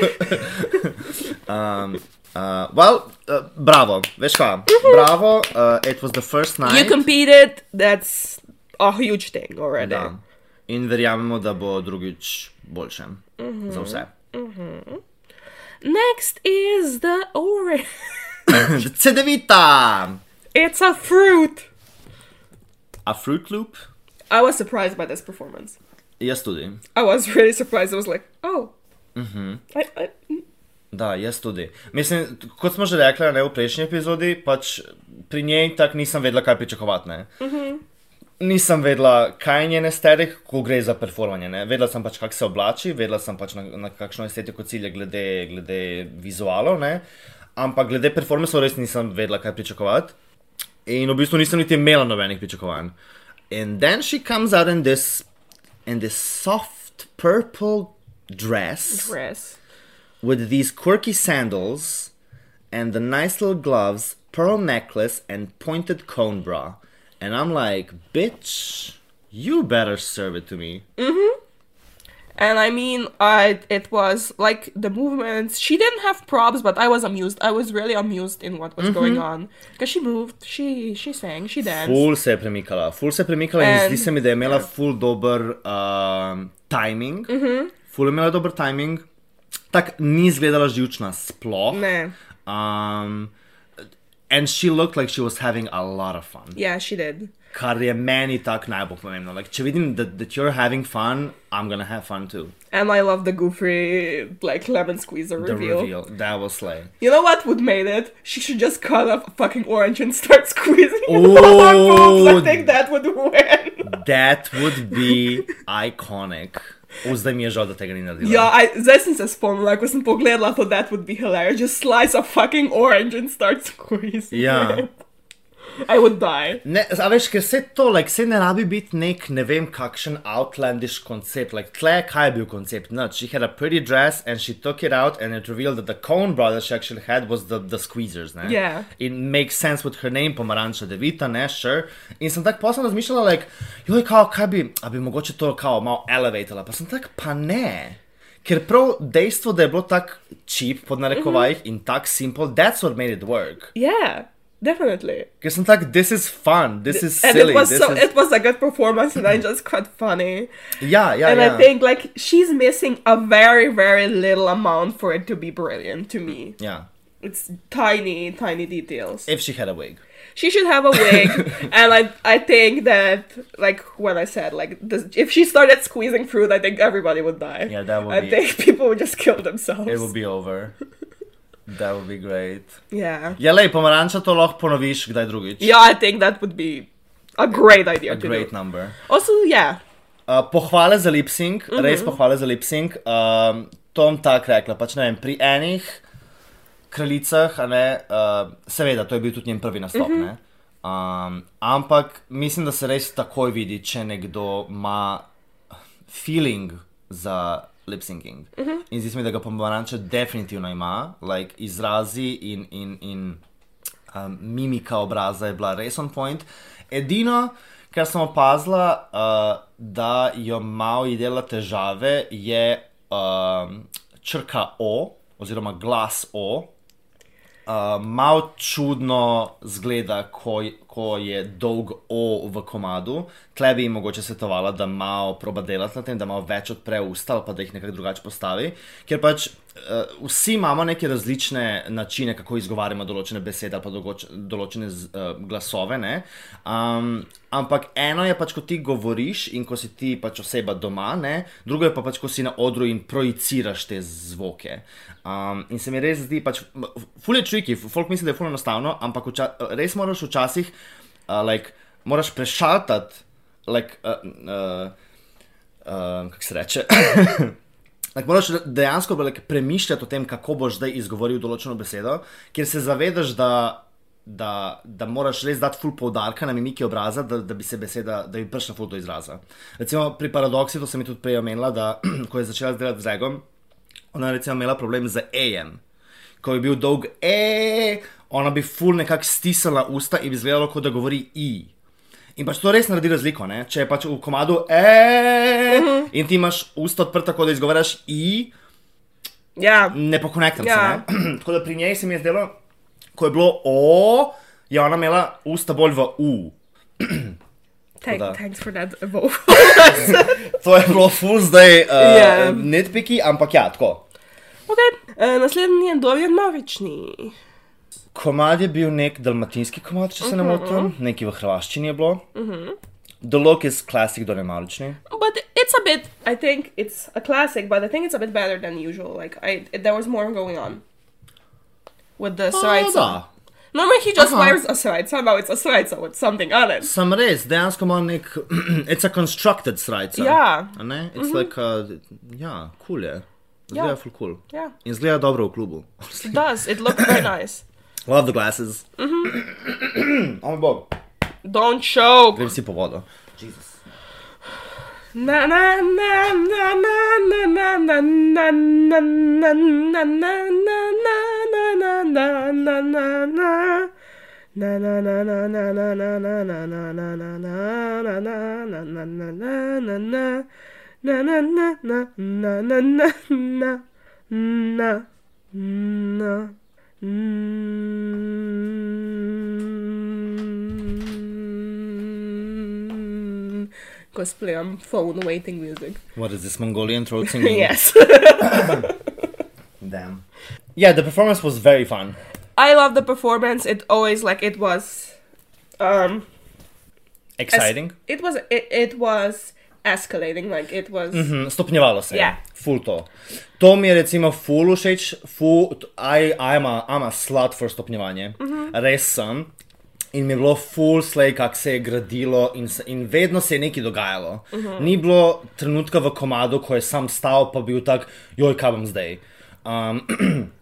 do. [laughs] um, uh, well, uh, bravo. Veš kaj? Bravo. Uh, it was the first night. You competed. That's a huge thing already. Da. In verjamemo, da bo drugič boljše. Mhm. Za vse. Mhm. Next is the orange. [laughs] Cedevita. It's a fruit. A Fruit Loop? I was surprised by this performance. Jaz tudi. I was really surprised. I was like, oh, Mhm. I, I, Da, jaz tudi. Mislim, kot smo že rekli ne, v prejšnji epizodi, pač pri njej tako nisem vedela, kaj pričakovati. Ne. mhm. Nisem vedela, kaj je njen estetik, ko gre za performanje. Ne. Vedela sem pač, kako se oblači, vedela sem pač, na, na kakšno estetiko cilja glede, glede vizualov, ne. Ampak glede performanceov res nisem vedela, kaj pričakovati. In v bistvu nisem niti imela nobenih pričakovanj. And then she comes out in this, in this soft purple dress. dress. with these quirky sandals and the nice little gloves, pearl necklace, and pointed cone bra. And I'm like, bitch, You better serve it to me. Mm-hmm. And I mean, I it was like the movements. She didn't have props, but I was amused. I was really amused in what was Mhm. going on because she moved, she she sang, she danced. Full se premikala, ful se premikala in And- zdi se mi, da je imela ful dober um, timing. Mhm. Ful je imela dober timing. Tak ni izgledala živčna sploh. Ne. Um, and she looked like she was having a lot of fun. Yeah, she did. Kar je meni tak najbolj pomembno. Like, če vidim, that you're having fun, I'm gonna have fun too. And I love the goofy like lemon squeezer The reveal. reveal. That was slay. You know what would made it? She should just cut off a fucking orange and start [laughs] squeezing Oh. boobs. I think that would win. That would be iconic. O, zdaj mi je žal, da tega ni naredila. Ja, I, zdaj sem se spomnila, ko sem pogledala, to that would be hilarious. Just slice a fucking orange and start [laughs] squeezing Ja. it. I would die. Ne, a veš, ker se to, like, se ne rabi biti nek, ne vem, kakšen outlandish koncept. Like, tle, kaj je bil koncept? No, she had a pretty dress and she took it out and it revealed that the Coen brothers she actually had was the, the squeezers, ne? Yeah. It makes sense with her name, Pomaranča Devita, ne, sure. In sem tako posem razmišljala, like, joj, kao, kaj bi, a bi mogoče to, kao, malo elevatala, pa sem tak, pa ne. Ker prav dejstvo, da je bilo tako cheap, pod narekovajih, in tako simple, that's what made it work. Yeah, definitely. Ker sem like this is fun, this is and silly. it was this so is... it was a good performance and I just quite funny. Yeah, yeah, yeah. and yeah. I think like she's missing a very, very little amount for it to be brilliant to me. Yeah. It's tiny, tiny details. If she had a wig. She should have a wig, [laughs] and I I think that like when I said like this, if she started squeezing fruit, I think everybody would die. Yeah, that would I be- think [laughs] people would just kill themselves. It would be over. [laughs] That would be great. Yeah. Ja, lej, pomaranča to lahko ponoviš kdaj drugič. Yeah, I think that would be a great idea A great do. number. Also, yeah. Uh, pohvale za lip sync, Mhm. res pohvale za lip sync. Um, Tom tak rekla, pač ne vem, pri enih kraljicah, a ne, uh, seveda, to je bil tudi njen prvi nastop, Mhm. ne. Um, ampak mislim, da se res takoj vidi, če nekdo ima feeling za lip syncing. Mhm. In zdi se mi, da ga pomaranča definitivno ima, like, izrazi in, in, in um, mimika obraza je bila res on point. Edino, kar sem opazila, uh, da jo malo je dela težave, je um, črka O, oziroma glas O. Uh, malo čudno zgleda, ko, ko je dolg O v komadu. Tle bi jim mogoče svetovala, da malo proba delati na tem, da malo več odpre usta ali pa da jih nekako drugače postavi. Ker pač uh, vsi imamo neke različne načine, kako izgovarjamo določene besede ali pa dogoč, določene z, uh, glasove. ne. Um, ampak eno je pač, ko ti govoriš in ko si ti pač oseba doma, ne? drugo je pa pač, ko si na odru in projiciraš te zvoke. Um, in se mi res zdi, pač, ful je tricky, folk misli, da je ful enostavno, ampak vča, res moraš včasih, uh, like, moraš prešaltati, like, uh, uh, uh, kako se reče. [coughs] Like, moraš dejansko like, premišljati o tem, kako boš zdaj izgovoril določeno besedo, ker se zavedaš, da, da, da moraš res dati full poudarka na mimiki obraza, da, da bi se beseda, da bi prišla full do izraza. Recimo pri paradoksi, to sem tudi prej omenila, da [clears throat] ko je začela delati z Regom, ona je recimo imela problem z E-jem. Ko je bil dolg E, ona bi full nekako stisnila usta in bi izgledalo, kot da govori I. In pač to res naredi razliko, ne? če je pač v komadu E in ti imaš usta odprta, tako da izgovaraš I, ja. ne pokonektam Ja. se. Ne? [clears throat] tako da pri njej se mi je zdelo, ko je bilo O, je ona imela usta bolj v U. [clears throat] Thank, thanks for that vote. [laughs] To je bilo full zdaj uh, Ja. yeah. netpiki, ampak ja, tako. Okay. uh, naslednji je Dorian Novični. Komad je bil nek dalmatinski komad, če se ne Mhm. motim, neki v hrvaščini je bilo. Mhm. The look is classic Dorian Malični. But it's a bit. I think it's a classic, but I think it's a bit better than usual. Like I, there was more going on with the srajca. da. Normally he just Aha. wears a srajca. Now it's a srajca with something on it. Sem res, dejansko ima nek, [clears throat] it's a constructed srajca. Ja. Ne? It's Mhm. like, a, ja, cool je. Ja. Zgleda full cool. Ja. In zgleda dobro v klubu. It does. It looks very nice. Love the glasses. Mhm. O moj bog. Don't choke. Grem si po vodo. Jesus. Na na na na na na na na na na na na na na na na na na na na Na na na na na na na na na na na na na na na na na na na na na na na na na na na na. Cosplay on phone waiting music. What is this Mongolian throat [laughs] singing? yes. [coughs] Damn. Yeah, the performance was very fun. I love the performance. It always like it was um Exciting. it was it, it was escalating like it was Mhm, stopnjevalo se je. Ja. Ful to. To mi je recimo ful všeč, ful, I, I'm, a, I'm a slut for stopnjevanje. Mhm. Res sem. In mi je bilo full slay, kako se je gradilo, in, se, in vedno se je nekaj dogajalo. Mhm. Ni bilo trenutka v komadu, ko je sam stal, pa bil tak, joj, kaj bom zdaj. Um, [clears throat]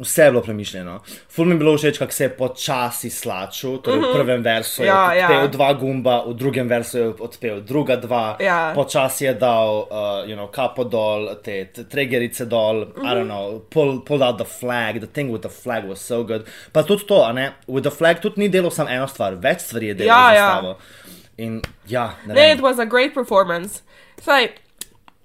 vse je bilo premišljeno. Ful mi je bilo všeč, kako se je počasi slačil, torej v Mhm. prvem versu je Ja, ja. odpel dva gumba, v drugem versu je odpel druga dva, Ja. počasi je dal, uh, you know, kapo dol, te, te tregerice dol, I don't Mhm. know, pull, pulled out the flag, the thing with the flag was so good. Pa tudi to, a ne, with the flag tudi ni delal samo eno stvar, več stvari je delal Ja, ja. In ja, ne Ne, it was a great performance. Saj,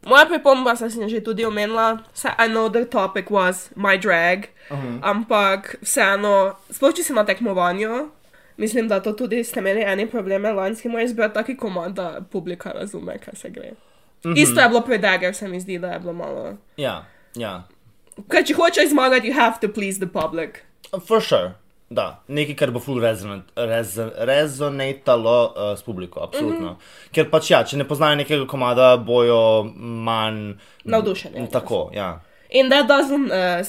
moja pripomba sem si že tudi omenila. Saj, I know the topic was my drag, Mhm. ampak vseeno, sploh če si na tekmovanju, mislim, da to tudi ste imeli eni probleme lanski moj izbir, taki komad, da publika razume, kaj se gre. Mhm. Isto je bilo pri Dagger, se mi zdi, da je bilo malo. Ja, ja. Kaj, če hočeš zmagati, you have to please the public. For sure. Da, nekaj, kar bo full resonant, rez, rezonatalo uh, s publiko, absolutno. Mhm. Ker pač ja, če ne poznajo nekega komada, bojo manj Navdušeni. Tako, ja. And that doesn't uh,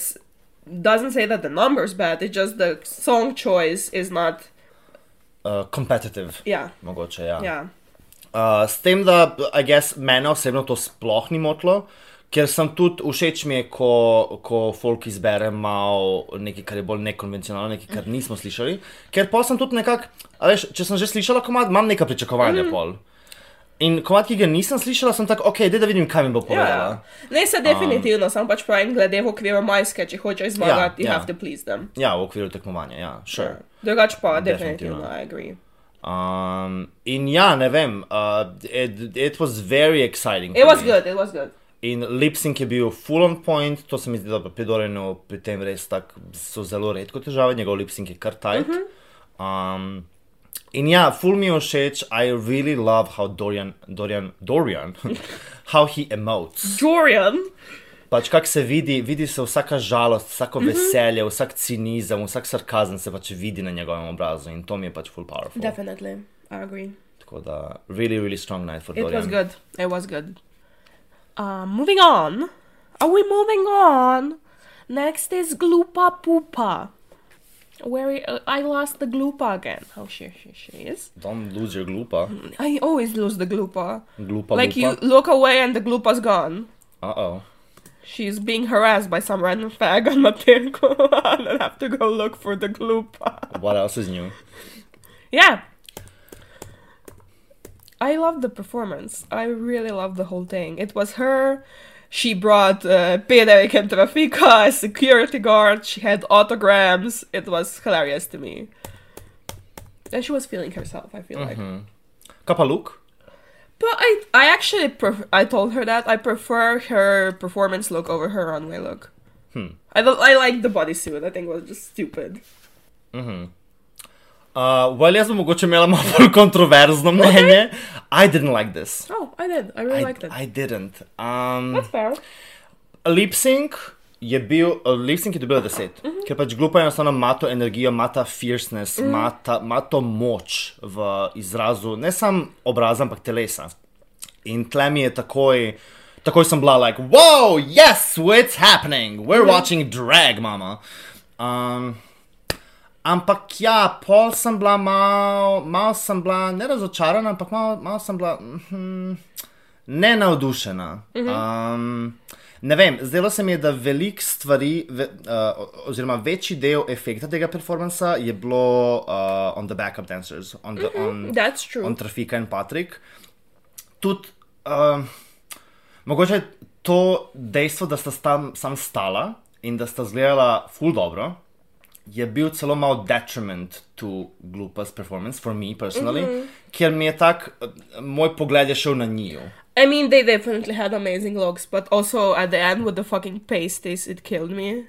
doesn't say that the number's bad. It's just the song choice is not. Uh, competitive. Ja. Mogoče, ja. Ja. Uh, s tem, da, I guess, mene osebno to sploh ni motilo, ker sem tudi všeč mi je, ko, ko folk izbere malo nekaj, kar je bolj nekonvencionalno, nekaj, kar nismo slišali. Ker pa sem tudi nekako, veš, če sem že slišala komad, imam neka pričakovanja Mhm. pol. In komad, ki ga nisem slišala, sem tako, ok, da vidim, kaj mi bo povedala. Ja. Ne, se definitivno, sam pač pravim, glede v okviru majske, če hočeš zmagati, you ja. have to please them. Ja, v okviru tekmovanja, ja, sure. Drugač pa, Definitivno. definitivno, I agree. Um, in ja, ne vem, uh, it, it was very exciting. It was me. good, it was good. In lip sync je bil full on point, to se mi zdi, da pri Dorinu pri tem res tako so zelo redko težave, njegov lip sync je kar tight. Mhm. Um, in ja, full mi je všeč, I really love how Dorian, Dorian, Dorian, [laughs] how he emotes. Dorian? Pač kak se vidi, vidi se vsaka žalost, vsako Mhm. veselje, vsak cinizem, vsak sarkazem se pač vidi na njegovem obrazu in to mi je pač full powerful. Definitely, I agree. Tako da, really, really strong night for It Dorian. was good, it was good. Uh, moving on. Are we moving on? Next is Gloopa Poopa. Where we, uh, I lost the Gloopa again. Oh, she, she, she is. Don't lose your glupa. I always lose the Gloopa. Glupa, like lupa. you look away and the Gloopa's gone. Uh-oh. She's being harassed by some random fag on Matenko. [laughs] and I have to go look for the Gloopa. What else is new? Yeah. I love the performance. I really love the whole thing. It was her. She brought uh, Pederik and Trafika as security guard. She had autograms. It was hilarious to me. And she was feeling herself, I feel like. Mhm. Kaj pa look? But I, I actually, pref- I told her that I prefer her performance look over her runway look. Hmm. I I like the bodysuit. I think it was just stupid. Mhm. Uh, well, jaz bom mogoče imela malo bolj kontroverzno mnenje. I didn't like this. Oh, I did. I really I, liked it. I didn't. Um, That's fair. lip sync je bil, lip sync je dobila 10, Mhm. ker pač glupa enostavno ima to energijo, ima ta fierceness, Mhm. ima ta- ima to moč v izrazu, ne samo obraza, ampak telesa. In tle mi je takoj, takoj sem bila like, wow, yes, what's happening? We're Mhm. watching drag, mama. Um, ampak ja, pol sem bila malo, malo sem bila ne razočarana, ampak malo, malo sem bila mm, ne navdušena. Mhm. Um, ne vem, zdelo se mi je, da veliko stvari, ve, uh, oziroma večji del efekta tega performansa je bilo uh, on the backup dancers, on, the, Mhm, on, that's true. on Trafika in Patrick. Tudi, uh, mogoče to dejstvo, da sta tam sam stala in da sta zgledala ful dobro. Je bil celo malo detriment to Glupa's performance, for me personally, mm. -hmm. ker mi je tak, moj pogled je šel na njiju. I mean, they definitely had amazing looks, but also at the end with the fucking pasties, it killed me.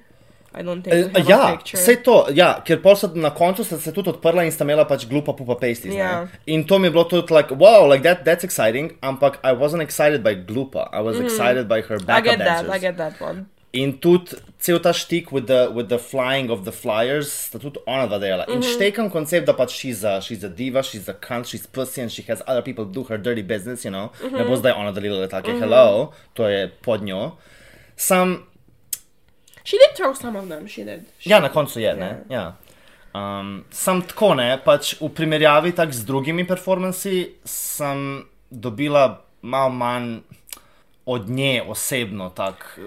I don't think. I Uh, ja, vse to, ja, ker pol so na koncu sta se tudi odprla in sta imela pač glupa pupa pasties. Ja. Yeah. In to mi je bilo tudi like, wow, like that, that's exciting, ampak I wasn't excited by glupa, I was Mhm. excited by her I backup get dancers. that. I get that one. In tudi cel ta štik with the, with the flying of the flyers, sta tudi ona dva delala. In Mhm. štekam koncept, da pač she's a, she's a diva, she's a cunt, she's pussy and she has other people do her dirty business, you know. Ne bo Mhm. zdaj ona delila letake, Mhm. hello, to je pod njo. Sam, She did throw some of them. She did. She Ja, na koncu je, ne. Ja. Um, sam tako ne, pač v primerjavi tak z drugimi performanci sem dobila malo manj od nje osebno, tak,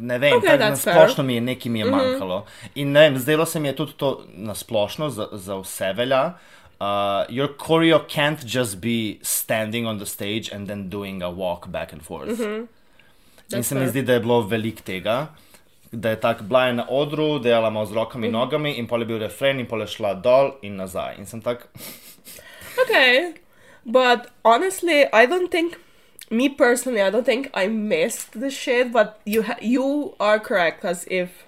ne vem, Okay, tak, na splošno mi je nekaj mi je Mhm. manjkalo. In ne vem, zdelo se mi je tudi to na splošno za, za vse velja. Uh, your choreo can't just be standing on the stage and then doing a walk back and forth. Mhm. In That's se mi fair. zdi, da je bilo veliko tega, da je tako bila je na odru, delala malo z rokami in Mhm. nogami, in pol je bil refren, in pol je šla dol in nazaj. In sem tak, Okay, but honestly, I don't think. Me personally, I don't think I missed the shit. But you ha- you are correct because if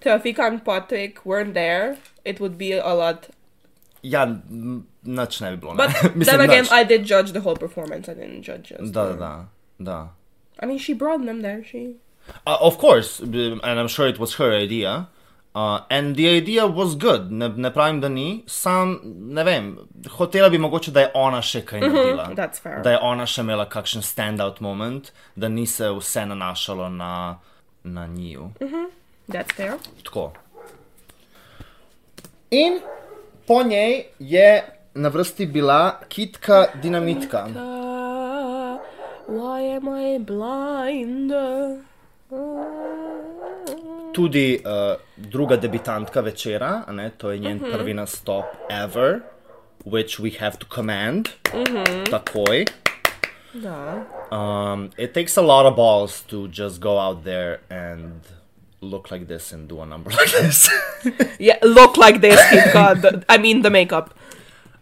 Trafika and Patrick weren't there, it would be a lot. ja, n- nič ne bi bilo. Ne? But [laughs] then again, I did judge the whole performance. I didn't judge just. Da, da, da. da. I mean, she brought them there. She. Uh, of course, and I'm sure it was her idea. Uh, and the idea was good, ne, ne pravim, da ni, sam ne vem, hotela bi mogoče, da je ona še kaj Mhm, naredila. that's fair. Da je ona še imela kakšen standout moment, da ni se vse nanašalo na, na njiju. Mhm. That's fair. Tako. In po njej je na vrsti bila kitka dinamitka. Uh, why am I blind? Tudi uh, druga debitantka večera, ne, to je njen Mhm. prvi nastop ever, which we have to command Mhm. takoj. Da. Um, it takes a lot of balls to just go out there and look like this and do a number [laughs] like this. Yeah, look like this, [laughs] God. I mean, the makeup.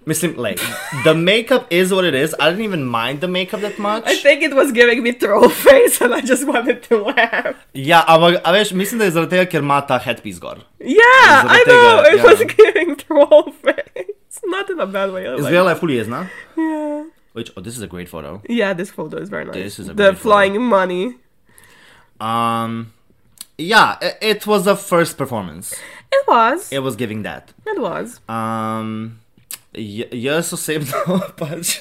Mislim, like, the makeup is what it is. I didn't even mind the makeup that much. I think it was giving me troll [laughs] face, and I just wanted to laugh. Ja, ampak, a veš, mislim, da je zaradi tega, ker ima ta headpiece gor. Yeah, I know. tega, it ja. was [laughs] giving troll face. Not in a bad way. I Izgledala je ful jezna. Yeah. Which, oh, this is a great photo. Yeah, this photo is very nice. This is a the great photo. flying money. Um, yeah, i- it was the first performance. It was. It was giving that. It was. Um, jaz osebno [laughs] pač,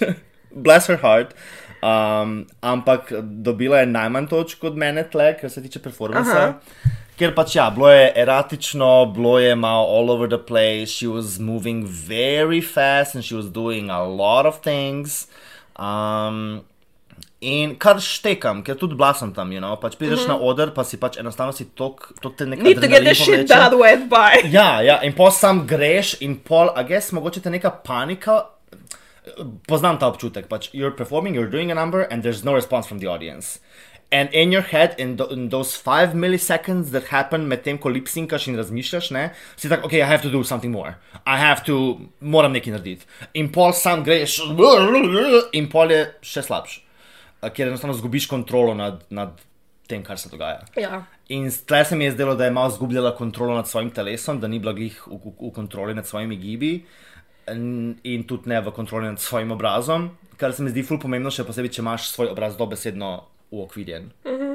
bless her heart, um, ampak dobila je najmanj točk od mene tle, kar se tiče performansa. Ker pač ja, bilo je eratično, bilo je malo all over the place, she was moving very fast and she was doing a lot of things. Um, in kar štekam, ker tudi bila sem tam, you know, pač prideš Mhm. na oder, pa si pač enostavno si tok, tok te nekaj Need to get the shit that went by. Ja, ja, in pol sam greš, in pol, a gess, mogoče te neka panika. Poznam ta občutek, pač you're performing, you're doing a number, and there's no response from the audience. And in your head, in, th in those five milliseconds that happen medtem, ko lip syncaš in razmišljaš, ne, si tak, ok, I have to do something more. I have to, moram nekaj narediti. In pol sam greš, in pol je še slabš, ker enostavno zgubiš kontrolo nad, nad tem, kar se dogaja. Ja. In tle se mi je zdelo, da je malo izgubljala kontrolo nad svojim telesom, da ni bila glih v, v, v kontroli nad svojimi gibi in, in tudi ne v kontroli nad svojim obrazom, kar se mi zdi ful pomembno, še posebej, če imaš svoj obraz dobesedno uokvirjen. Mhm.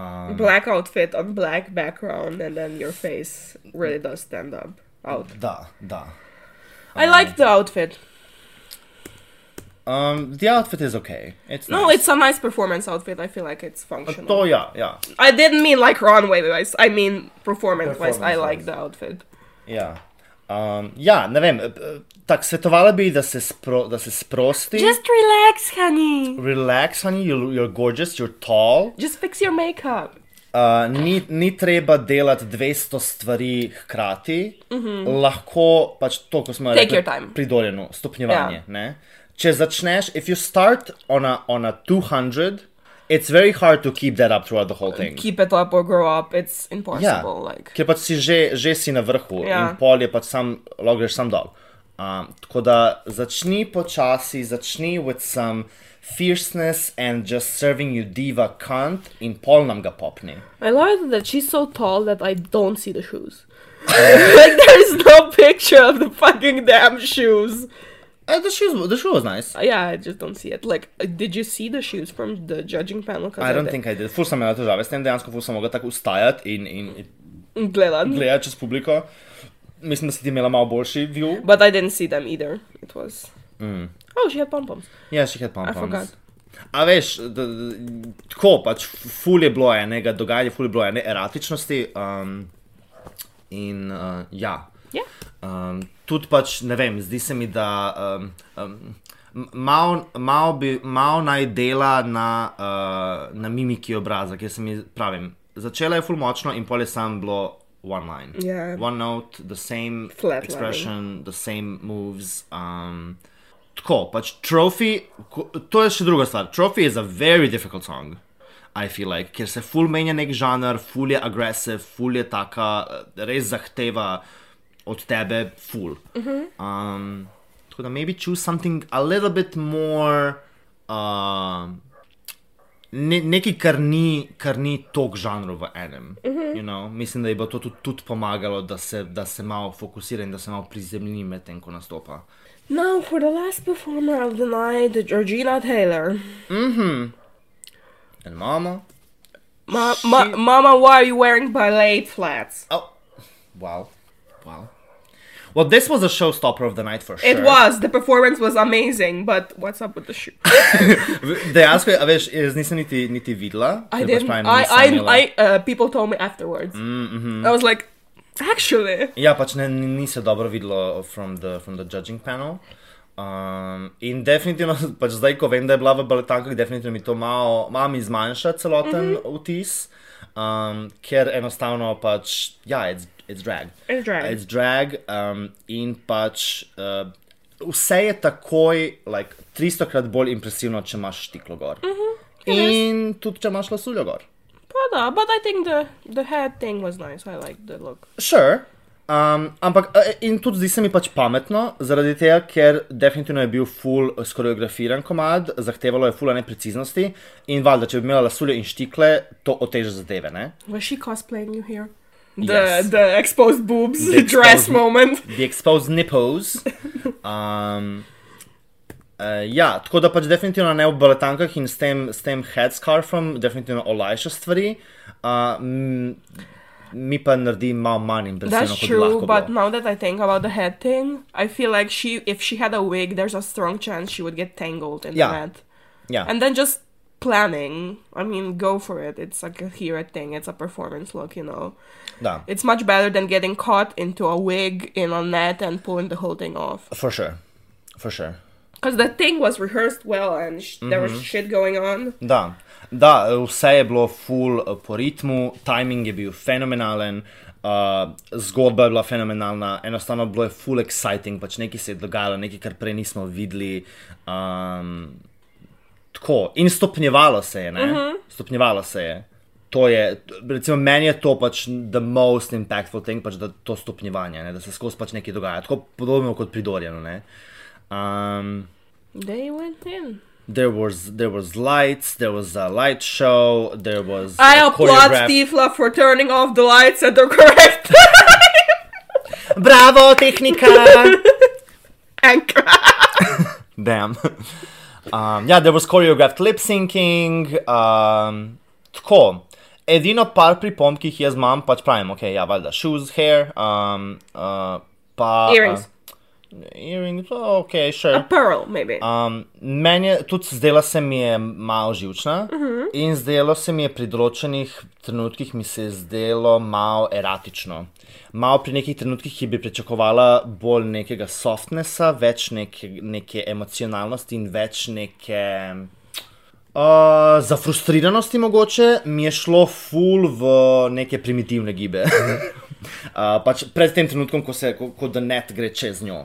Um, Black outfit on black background, and then your face really does stand up out. Da, da. I like the outfit. Um, the outfit is okay. It's No, nice. it's a nice performance outfit. I feel like it's functional. To ja, ja. I didn't mean like runway wise. I mean performance wise. I like the outfit. Ja. Um, ja, ne vem, eh, eh, tako svetovala bi, da se, spro, da se sprosti. Just relax, honey. Relax, honey, you're, you're gorgeous, you're tall. Just fix your makeup. Uh, ni, ni treba delati 200 stvari hkrati, Mhm. lahko pač to, ko smo Take rekli your time. pri Dorjanu, stopnjevanje. Ja. ne. Če začneš, if you start on a, on a 200 it's very hard to keep that up throughout the whole thing. keep it up or grow up. It's impossible. Like ker pač si že, že si na vrhu Ja. in pol je pač sam, lahko greš sam dol. Um, tako da začni počasi, začni with some fierceness and just serving you diva cunt in pol nam ga popni. I love that she's so tall that I don't see the shoes. [laughs] like there's no picture of the fucking damn shoes. Uh, the shoes, the shoe was nice. yeah, I just don't see it. Like, uh, did you see the shoes from the judging panel? I don't did. think I did. Ful sem imel težave s tem, dejansko ful sem mogel tako ustajati in, in, in Gledati. gledati čez publiko. Mislim, da si ti imela malo boljši view. But I didn't see them either. It was. Mm. Oh, she had pom poms. Ja, she had pom I forgot. A veš, d, d, tako pač, ful je bilo enega dogajanja, ful je bilo ene eratičnosti. Um, in uh, ja. Ja. Um, tudi pač, ne vem, zdi se mi, da um, um, malo mal bi, mal naj dela na, uh, na mimiki obraza, ker se mi pravim, začela je ful močno in pol je sam bilo one line. Ja. One note, the same Flat expression, the same moves. Um, tako, pač Trophy, to je še druga stvar. Trophy is a very difficult song. I feel like, ker se ful menja nek žanr, ful je aggressive, ful je taka, eh, res zahteva od tebe, ful. Mhm. Um, tako da maybe choose something a little bit more. Uh, ne, nekaj, kar ni, kar ni tok žanrov v enem. Mhm. You know? Mislim, da ji bo to tudi, tudi pomagalo, da se, da se malo fokusira in da se malo prizemlji medtem, ko nastopa. Now for the last performer of the night, Georgina Taylor. Mhm. In mama. Ma- ma- Mama, why are you wearing ballet flats? Oh, wow, wow. Well, this was a showstopper of the night for sure. It was. The performance was amazing, but what's up with the shoe? [laughs] Dejansko, a veš, jaz nisem niti, niti videla. I pač didn't. pravim, I, I, I, uh, people told me afterwards. Mm, mhm. I was like, actually. Ja, pač ne, ni se dobro videlo from the, from the judging panel. Um, in definitivno, [laughs] pač zdaj, ko vem, da je bila v baletankah, definitivno mi to malo, malo mi zmanjša celoten mm -hmm. vtis, um, ker enostavno pač, ja, it's, it's drag. It's drag. It's drag um, in pač uh, vse je takoj, like, 300 krat bolj impresivno, če imaš štiklo gor. Mm -hmm. In tudi, če imaš lasuljo gor. But, uh, but I think the, the head thing was nice. I liked the look. Sure. Um, ampak in tudi zdi se mi pač pametno, zaradi tega, ker definitivno je bil full skoreografiran komad, zahtevalo je full nepreciznosti in valjda, če bi imela lasulje in štikle, to oteže zadeve, ne? Was she cosplaying you here? The Yes. the exposed boobs The [laughs] dress moment. The exposed nipples. [laughs] Um, uh, ja, tako da pač definitivno ne v baletankah in s tem, s tem headscarfom definitivno olajša stvari. Uh, m, mi pa naredi malo manj impresivno, That's true, but bilo. now that I think about the head thing, I feel like she, if she had a wig, there's a strong chance she would get tangled in Yeah. the net. Yeah. And then just planning, I mean, go for it. It's like a hero thing. It's a performance look, you know. Da. It's much better than getting caught into a wig in a net and pulling the whole thing off. For sure. For sure. Because the thing was rehearsed well and sh- there was Mhm. shit going on. Da, da, vse je bilo full eh, po ritmu, timing je bil fenomenalen, uh, zgodba je bila fenomenalna, enostavno bilo je full exciting, pač nekaj se je dogajalo, nekaj, kar prej nismo videli. Um, tako, in stopnjevalo se je, ne? Mhm. Stopnjevalo se je. To je, recimo, meni je to pač the most impactful thing, pač da to stopnjevanje, ne? da se skozi pač nekaj dogaja. Tako podobno kot pri Dorjanu. ne. Um, They went in. There was there was lights, there was a light show, there was I applaud Stifla for turning off the lights at the correct Bravo, tehnika! [laughs] Anchor. [laughs] Damn. Um, ja, there was choreographed lip syncing. Um, tako. Edino par pripomb, ki jih jaz imam, pač pravim, ok, ja, valjda, shoes, hair, um, uh, pa. Earrings. Uh, earrings, oh, ok, sure. A pearl, maybe. Um, meni je tudi zdela se mi je malo živčna Mhm. in zdelo se mi je pri določenih trenutkih mi se je zdelo malo eratično. Malo pri nekih trenutkih, ki bi pričakovala bolj nekega softnessa, več neke, neke emocionalnosti in več neke. Uh, za frustriranosti mogoče mi je šlo ful v neke primitivne gibe. [laughs] uh, pač pred tem trenutkom, ko, se, ko, ko The Net gre čez njo.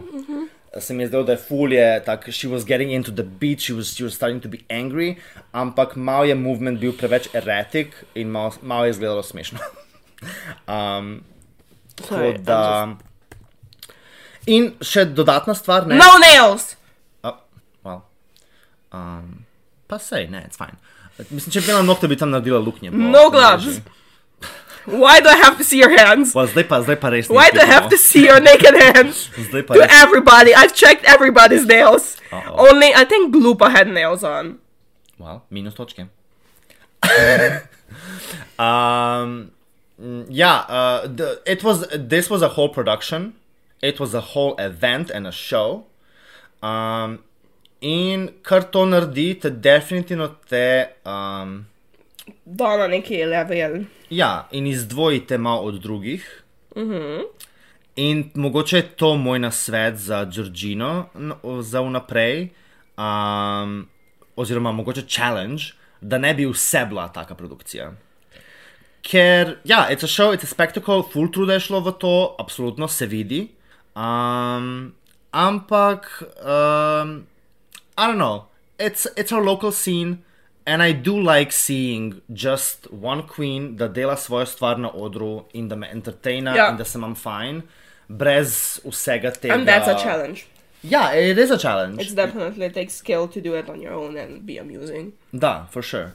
se mi je zdelo, da je fulje, tako, she was getting into the beat, she was, she was starting to be angry, ampak mal je movement bil preveč erratic in mal, mal je izgledalo smešno. [laughs] um, tako Sorry, I'm da. In še dodatna stvar, ne? No nails! Oh, well. Um, pa sej, ne, it's fine. Mislim, če bi imela nohte, bi tam naredila luknje. No gloves. mreži. Why do I have to see your hands? Well, zdaj pa, zdaj pa res. Why do I have to see your naked hands? [laughs] Zdaj pa To res. everybody. I've checked everybody's nails. Uh-oh. Only, I think Gloopa had nails on. Well, minus točke. [laughs] um, yeah, uh, the, it was. This was a whole production. It was a whole event and a show. Um, in kar to naredi, te definitivno te. Um, Da na neki level. ja, in izdvojite malo od drugih. Mhm. In mogoče je to moj nasvet za Georgino n- za vnaprej, um, oziroma mogoče challenge, da ne bi vse bila taka produkcija. Ker, ja, it's a show, it's a spectacle, full truda je šlo v to, absolutno se vidi. Um, ampak, um, I don't know, it's, it's our local scene. And I do like seeing just one queen da dela svojo stvar na odru in da me entertaina Ja. in da se imam fajn, brez vsega tega. And that's a challenge. Yeah, it is a challenge. It's definitely takes skill to do it on your own and be amusing. Da, for sure.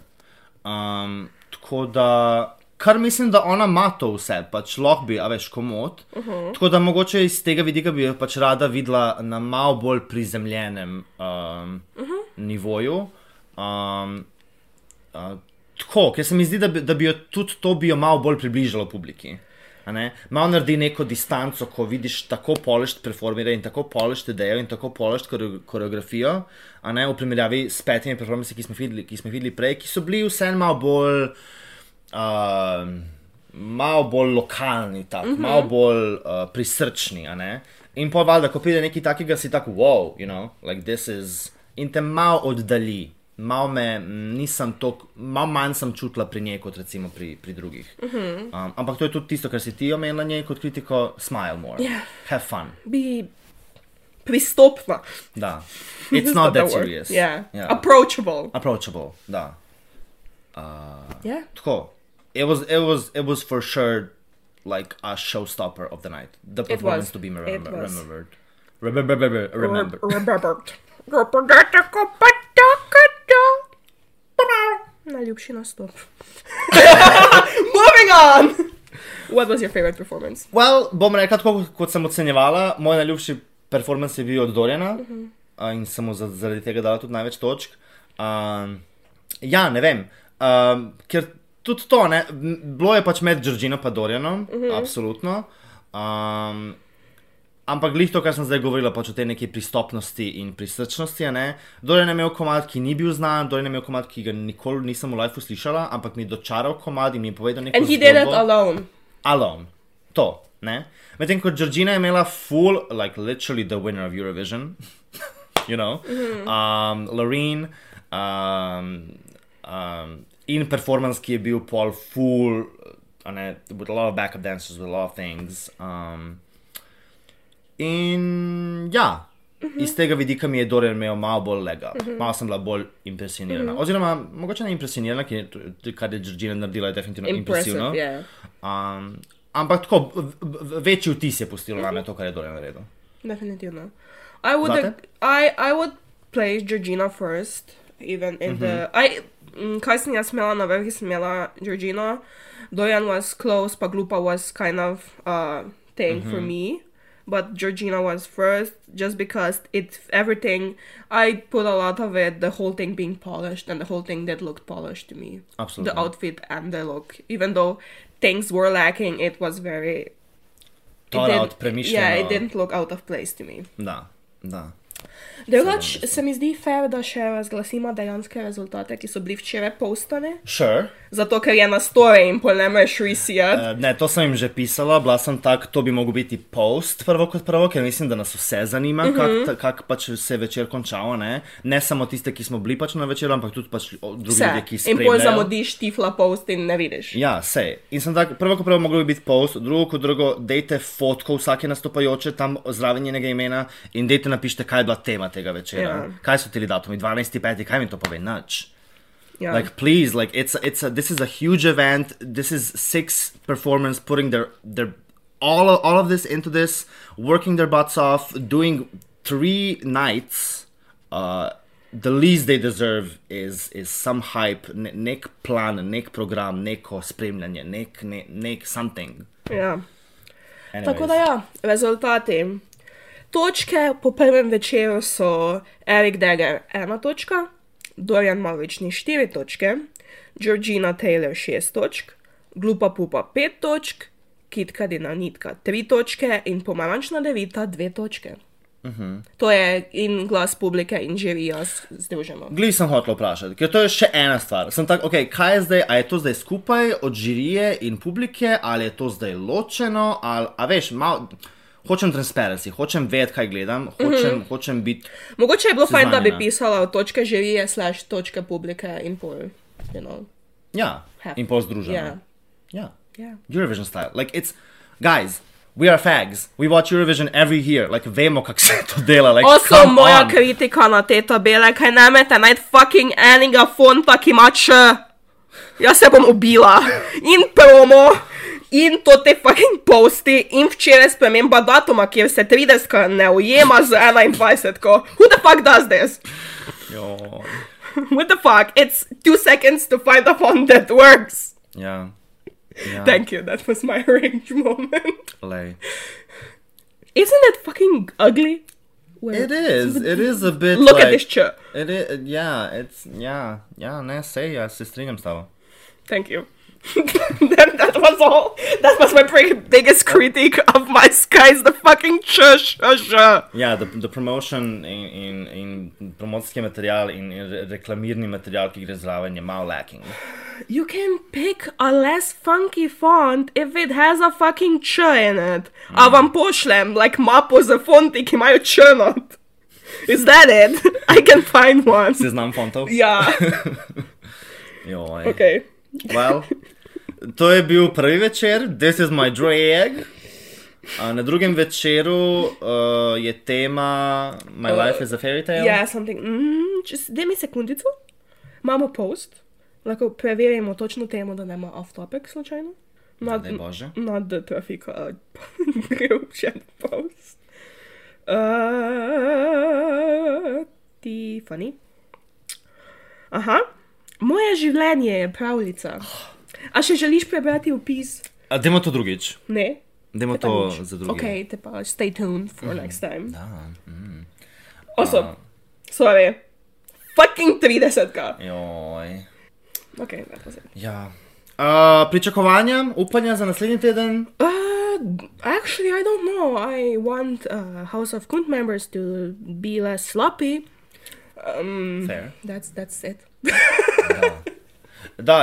Um, tako da, kar mislim, da ona ima to vse, pač lahko bi, a veš, komod. Mhm. Tako da mogoče iz tega vidika bi jo pač rada videla na malo bolj prizemljenem um, Mhm. nivoju. Um, uh, tako, ker se mi zdi, da bi, da bi jo tudi to bi jo malo bolj približalo publiki. Malo naredi neko distanco, ko vidiš tako polišt performire in tako polišt idejo in tako polišt koreografijo, a ne v primerjavi s petimi performanci, ki smo videli, ki smo videli prej, ki so bili vseeno malo bolj. Uh, malo bolj lokalni, tako, mm. -hmm. malo bolj uh, prisrčni. In pa valjda, ko pride nekaj takega, si tako, wow, you know, like this is. In te malo oddalji, malo me, nisem tako, malo manj sem čutila pri njej kot recimo pri, pri drugih. Mhm. Um, ampak to je tudi tisto, kar si ti omenila njej kot kritiko, smile more, Yeah. have fun. Be pristopna. Da. It's not that serious. Yeah. Approachable. Approachable, da. Uh, Yeah. Tako. It was, it was, it was for sure like a showstopper of the night. The performance to be It remember, was. remembered. Remember, remember. Remembered. Najljubši nastop. [laughs] Moving on! What was your favorite performance? Well, bom rekla tako, kot sem ocenjevala. Moj najljubši performance je bil od Dorjana Mhm. uh, in sem mu za- zaradi tega dala tudi največ točk. Um, ja, ne vem. Um, ker tudi to, ne, bilo je pač med Georgino in Dorjanom, Mhm. absolutno. Um, ampak glih to, kar sem zdaj govorila, pač o tej neki pristopnosti in prisrčnosti. ne. Dorjan je imel komad, ki ni bil znan, Dorjan je imel komad, ki ga nikoli nisem v lifeu slišala, ampak mi je dočaral komad in mi je povedal nekaj. And he did it alone. Alone. To, ne. Medtem ko Georgina je imela full, like literally the winner of Eurovision, [laughs] you know, Mhm. um, Loreen, um, um, in performance, ki je bil pol full, ne, with a lot of backup dancers, with a lot of things. Um, in ja, Mhm. iz tega vidika mi je Dorian imel malo bolj lega, Mhm. malo sem bila bolj impresionirana. Mhm. Oziroma, mogoče ne impresionirana, je- kar je Georgina naredila, je definitivno Impressive, impresivno. yeah. Um, ampak tako, večji vtis je pustilo name to, kar je Dorian naredil. Definitivno. I would Zate? I I would play Georgina first, even in the Mhm. I mm, kaj sem jaz imela na vrhu, sem imela Georgina. Dojan was close, pa Glupa was kind of uh thing for Mhm. me. But Georgina was first just because it's everything. I put a lot of it, the whole thing being polished, and the whole thing that looked polished to me. Absolutely. The outfit and the look. Even though things were lacking, it was very. Thought out. Yeah, it didn't look out of place to me. Da, da. Drugač se mi zdi fair, da še razglasimo dejanske rezultate, ki so bili včeraj postane. Sure. Zato, ker je na story in pol ne moreš resijati. Uh, ne, to sem jim že pisala, bila sem tak, to bi mogel biti post prvo kot prvo, ker mislim, da nas vse zanima, mm Mhm. -hmm. kako kak pač se je večer končal. Ne? ne samo tiste, ki smo bili pač na večeru, ampak tudi pač Vse. ljudje, ki In pol zamudiš tifla post in ne vidiš. Ja, sej. In sem tak, prvo kot prvo mogel bi biti post, drugo kot drugo, dejte fotko vsake nastopajoče tam zraven njenega imena in dejte napišite, kaj je bila tema tega večera. Ja. Kaj so ti datumi, 12.5, kaj mi to pove, nič. Ja. Like, please, like, it's, it's a, this is a huge event. This is six performers putting their, their, all of, all of this into this, working their butts off, doing three nights. Uh, the least they deserve is, is some hype, ne, nek plan, nek program, neko spremljanje, nek, ne, nek something. Ja. Anyways. Tako da ja, rezultati. Točke po prvem večeru so Erik Degger ena točka, Dorian Malvični štiri točke, Georgina Taylor šest točk, Glupa Pupa pet točk, Kitka Dina Nitka tri točke in Pomarančna devita dve točke. Mhm. To je in glas publike in žirija s- združeno. Glej, sem hotel vprašati, ker to je še ena stvar. Sem tak, okay, kaj je zdaj, a je to zdaj skupaj od žirije in publike, ali je to zdaj ločeno, ali, a veš, mal, hočem transparency, hočem vedeti, kaj gledam, hočem, Mhm. mhm. hočem biti. Mogoče je bilo fajn, da bi pisala od točke žirije slash točke publike in pol, you know. Ja, Have. in pol združeno. Ja. Ja. Ja. Eurovision style. Like, it's, guys, we are fags. We watch Eurovision every year. Like, vemo, kako se to dela. Like, come moja on. kritika na te tabele, kaj ne mete najti fucking enega fonta, ki ima č. Jaz se bom ubila. In promo, in to te fucking posti, in včeraj sprememba datuma, kjer se 30 ne ujema z 21. -ko. Who the fuck does this? Jo, What the fuck? It's two seconds to find a font that works. ja. ja. Thank you, that was my [laughs] rage moment. Lej. Isn't it fucking ugly? Where- It is. It is a bit. Look like, at this ch. It is. Yeah. It's. Yeah. Yeah. Ne, sej, jaz se strinjam s tabo. Thank you. [laughs] that, that was all. That was my big, biggest critique of my skies. The fucking shush, shush. Ja, the, the promotion in, in, in promocijski material in, in reklamirni material, ki gre zraven, je malo lacking. You can pick a less funky font if it has a fucking ch in it. A mm. vam pošljem, like mapo za fonti, ki imajo č not. Is that it? [laughs] I can find one. Seznam fontov? Ja. [laughs] Joj. Okay. Well, to je bil prvi večer, This is my drag. A na drugem večeru uh, je tema My Uh, life is a fairy tale. Yeah, something. Mm, just, daj mi sekundico. Imamo post. Lahko preverimo točno temo, da nema off-topic slučajno. Not, daj Bože. not the trafika [laughs] group chat post. Uh, Tiffany. Aha. Moje življenje je pravljica. A še želiš prebrati opis? A dajmo to drugič. Ne. Dajmo Te to za drugič. Ok, te pa stay tuned for Mhm. next time. Da. Mm. Awesome. Sorry. Fucking 30. Joj. Ok, was it. Ja. Uh, pričakovanja, upanja za naslednji teden? Uh, actually, I don't know. I want uh, House of Kunt members to be less sloppy. Um, Fair. That's that's it. Da,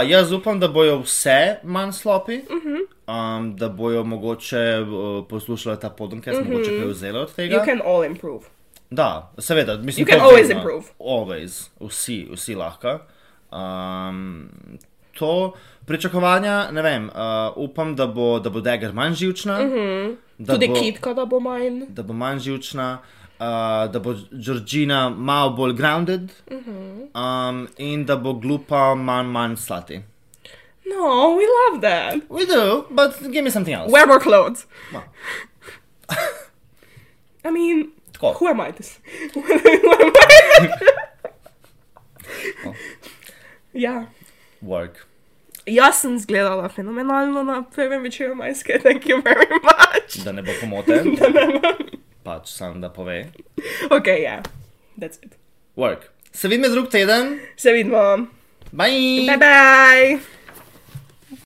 jaz upam, da bojo vse manj slopi, Mhm. um, da bojo mogoče uh, poslušali ta podcast, Mhm. mogoče kaj vzeli od tega. You can all improve. Da, seveda, mislim, You can to always vedno. improve. Always, vsi, vsi lahko. Um, to pričakovanja, ne vem, uh, upam, da bo, da bo Dagger manj živčna. Mhm. da Tudi bo- kitka, da bo manj. Da bo manj živčna, uh, da bo Georgina malo bolj grounded Mhm. um, in da bo glupa manj, manj slati. No, we love that. We do, but give me something else. Wear more clothes. [laughs] I mean, Tako. who am I to s- [laughs] who am I? Ja. Work. Jaz sem zgledala fenomenalno na prvem večeru majske, thank you very much. Da ne bo pomote. [laughs] Da ne bo. Pač sam da pove. Ok, ja, that's it. Work. Se vidimo drug teden. Se vidimo. Bye. Bye bye.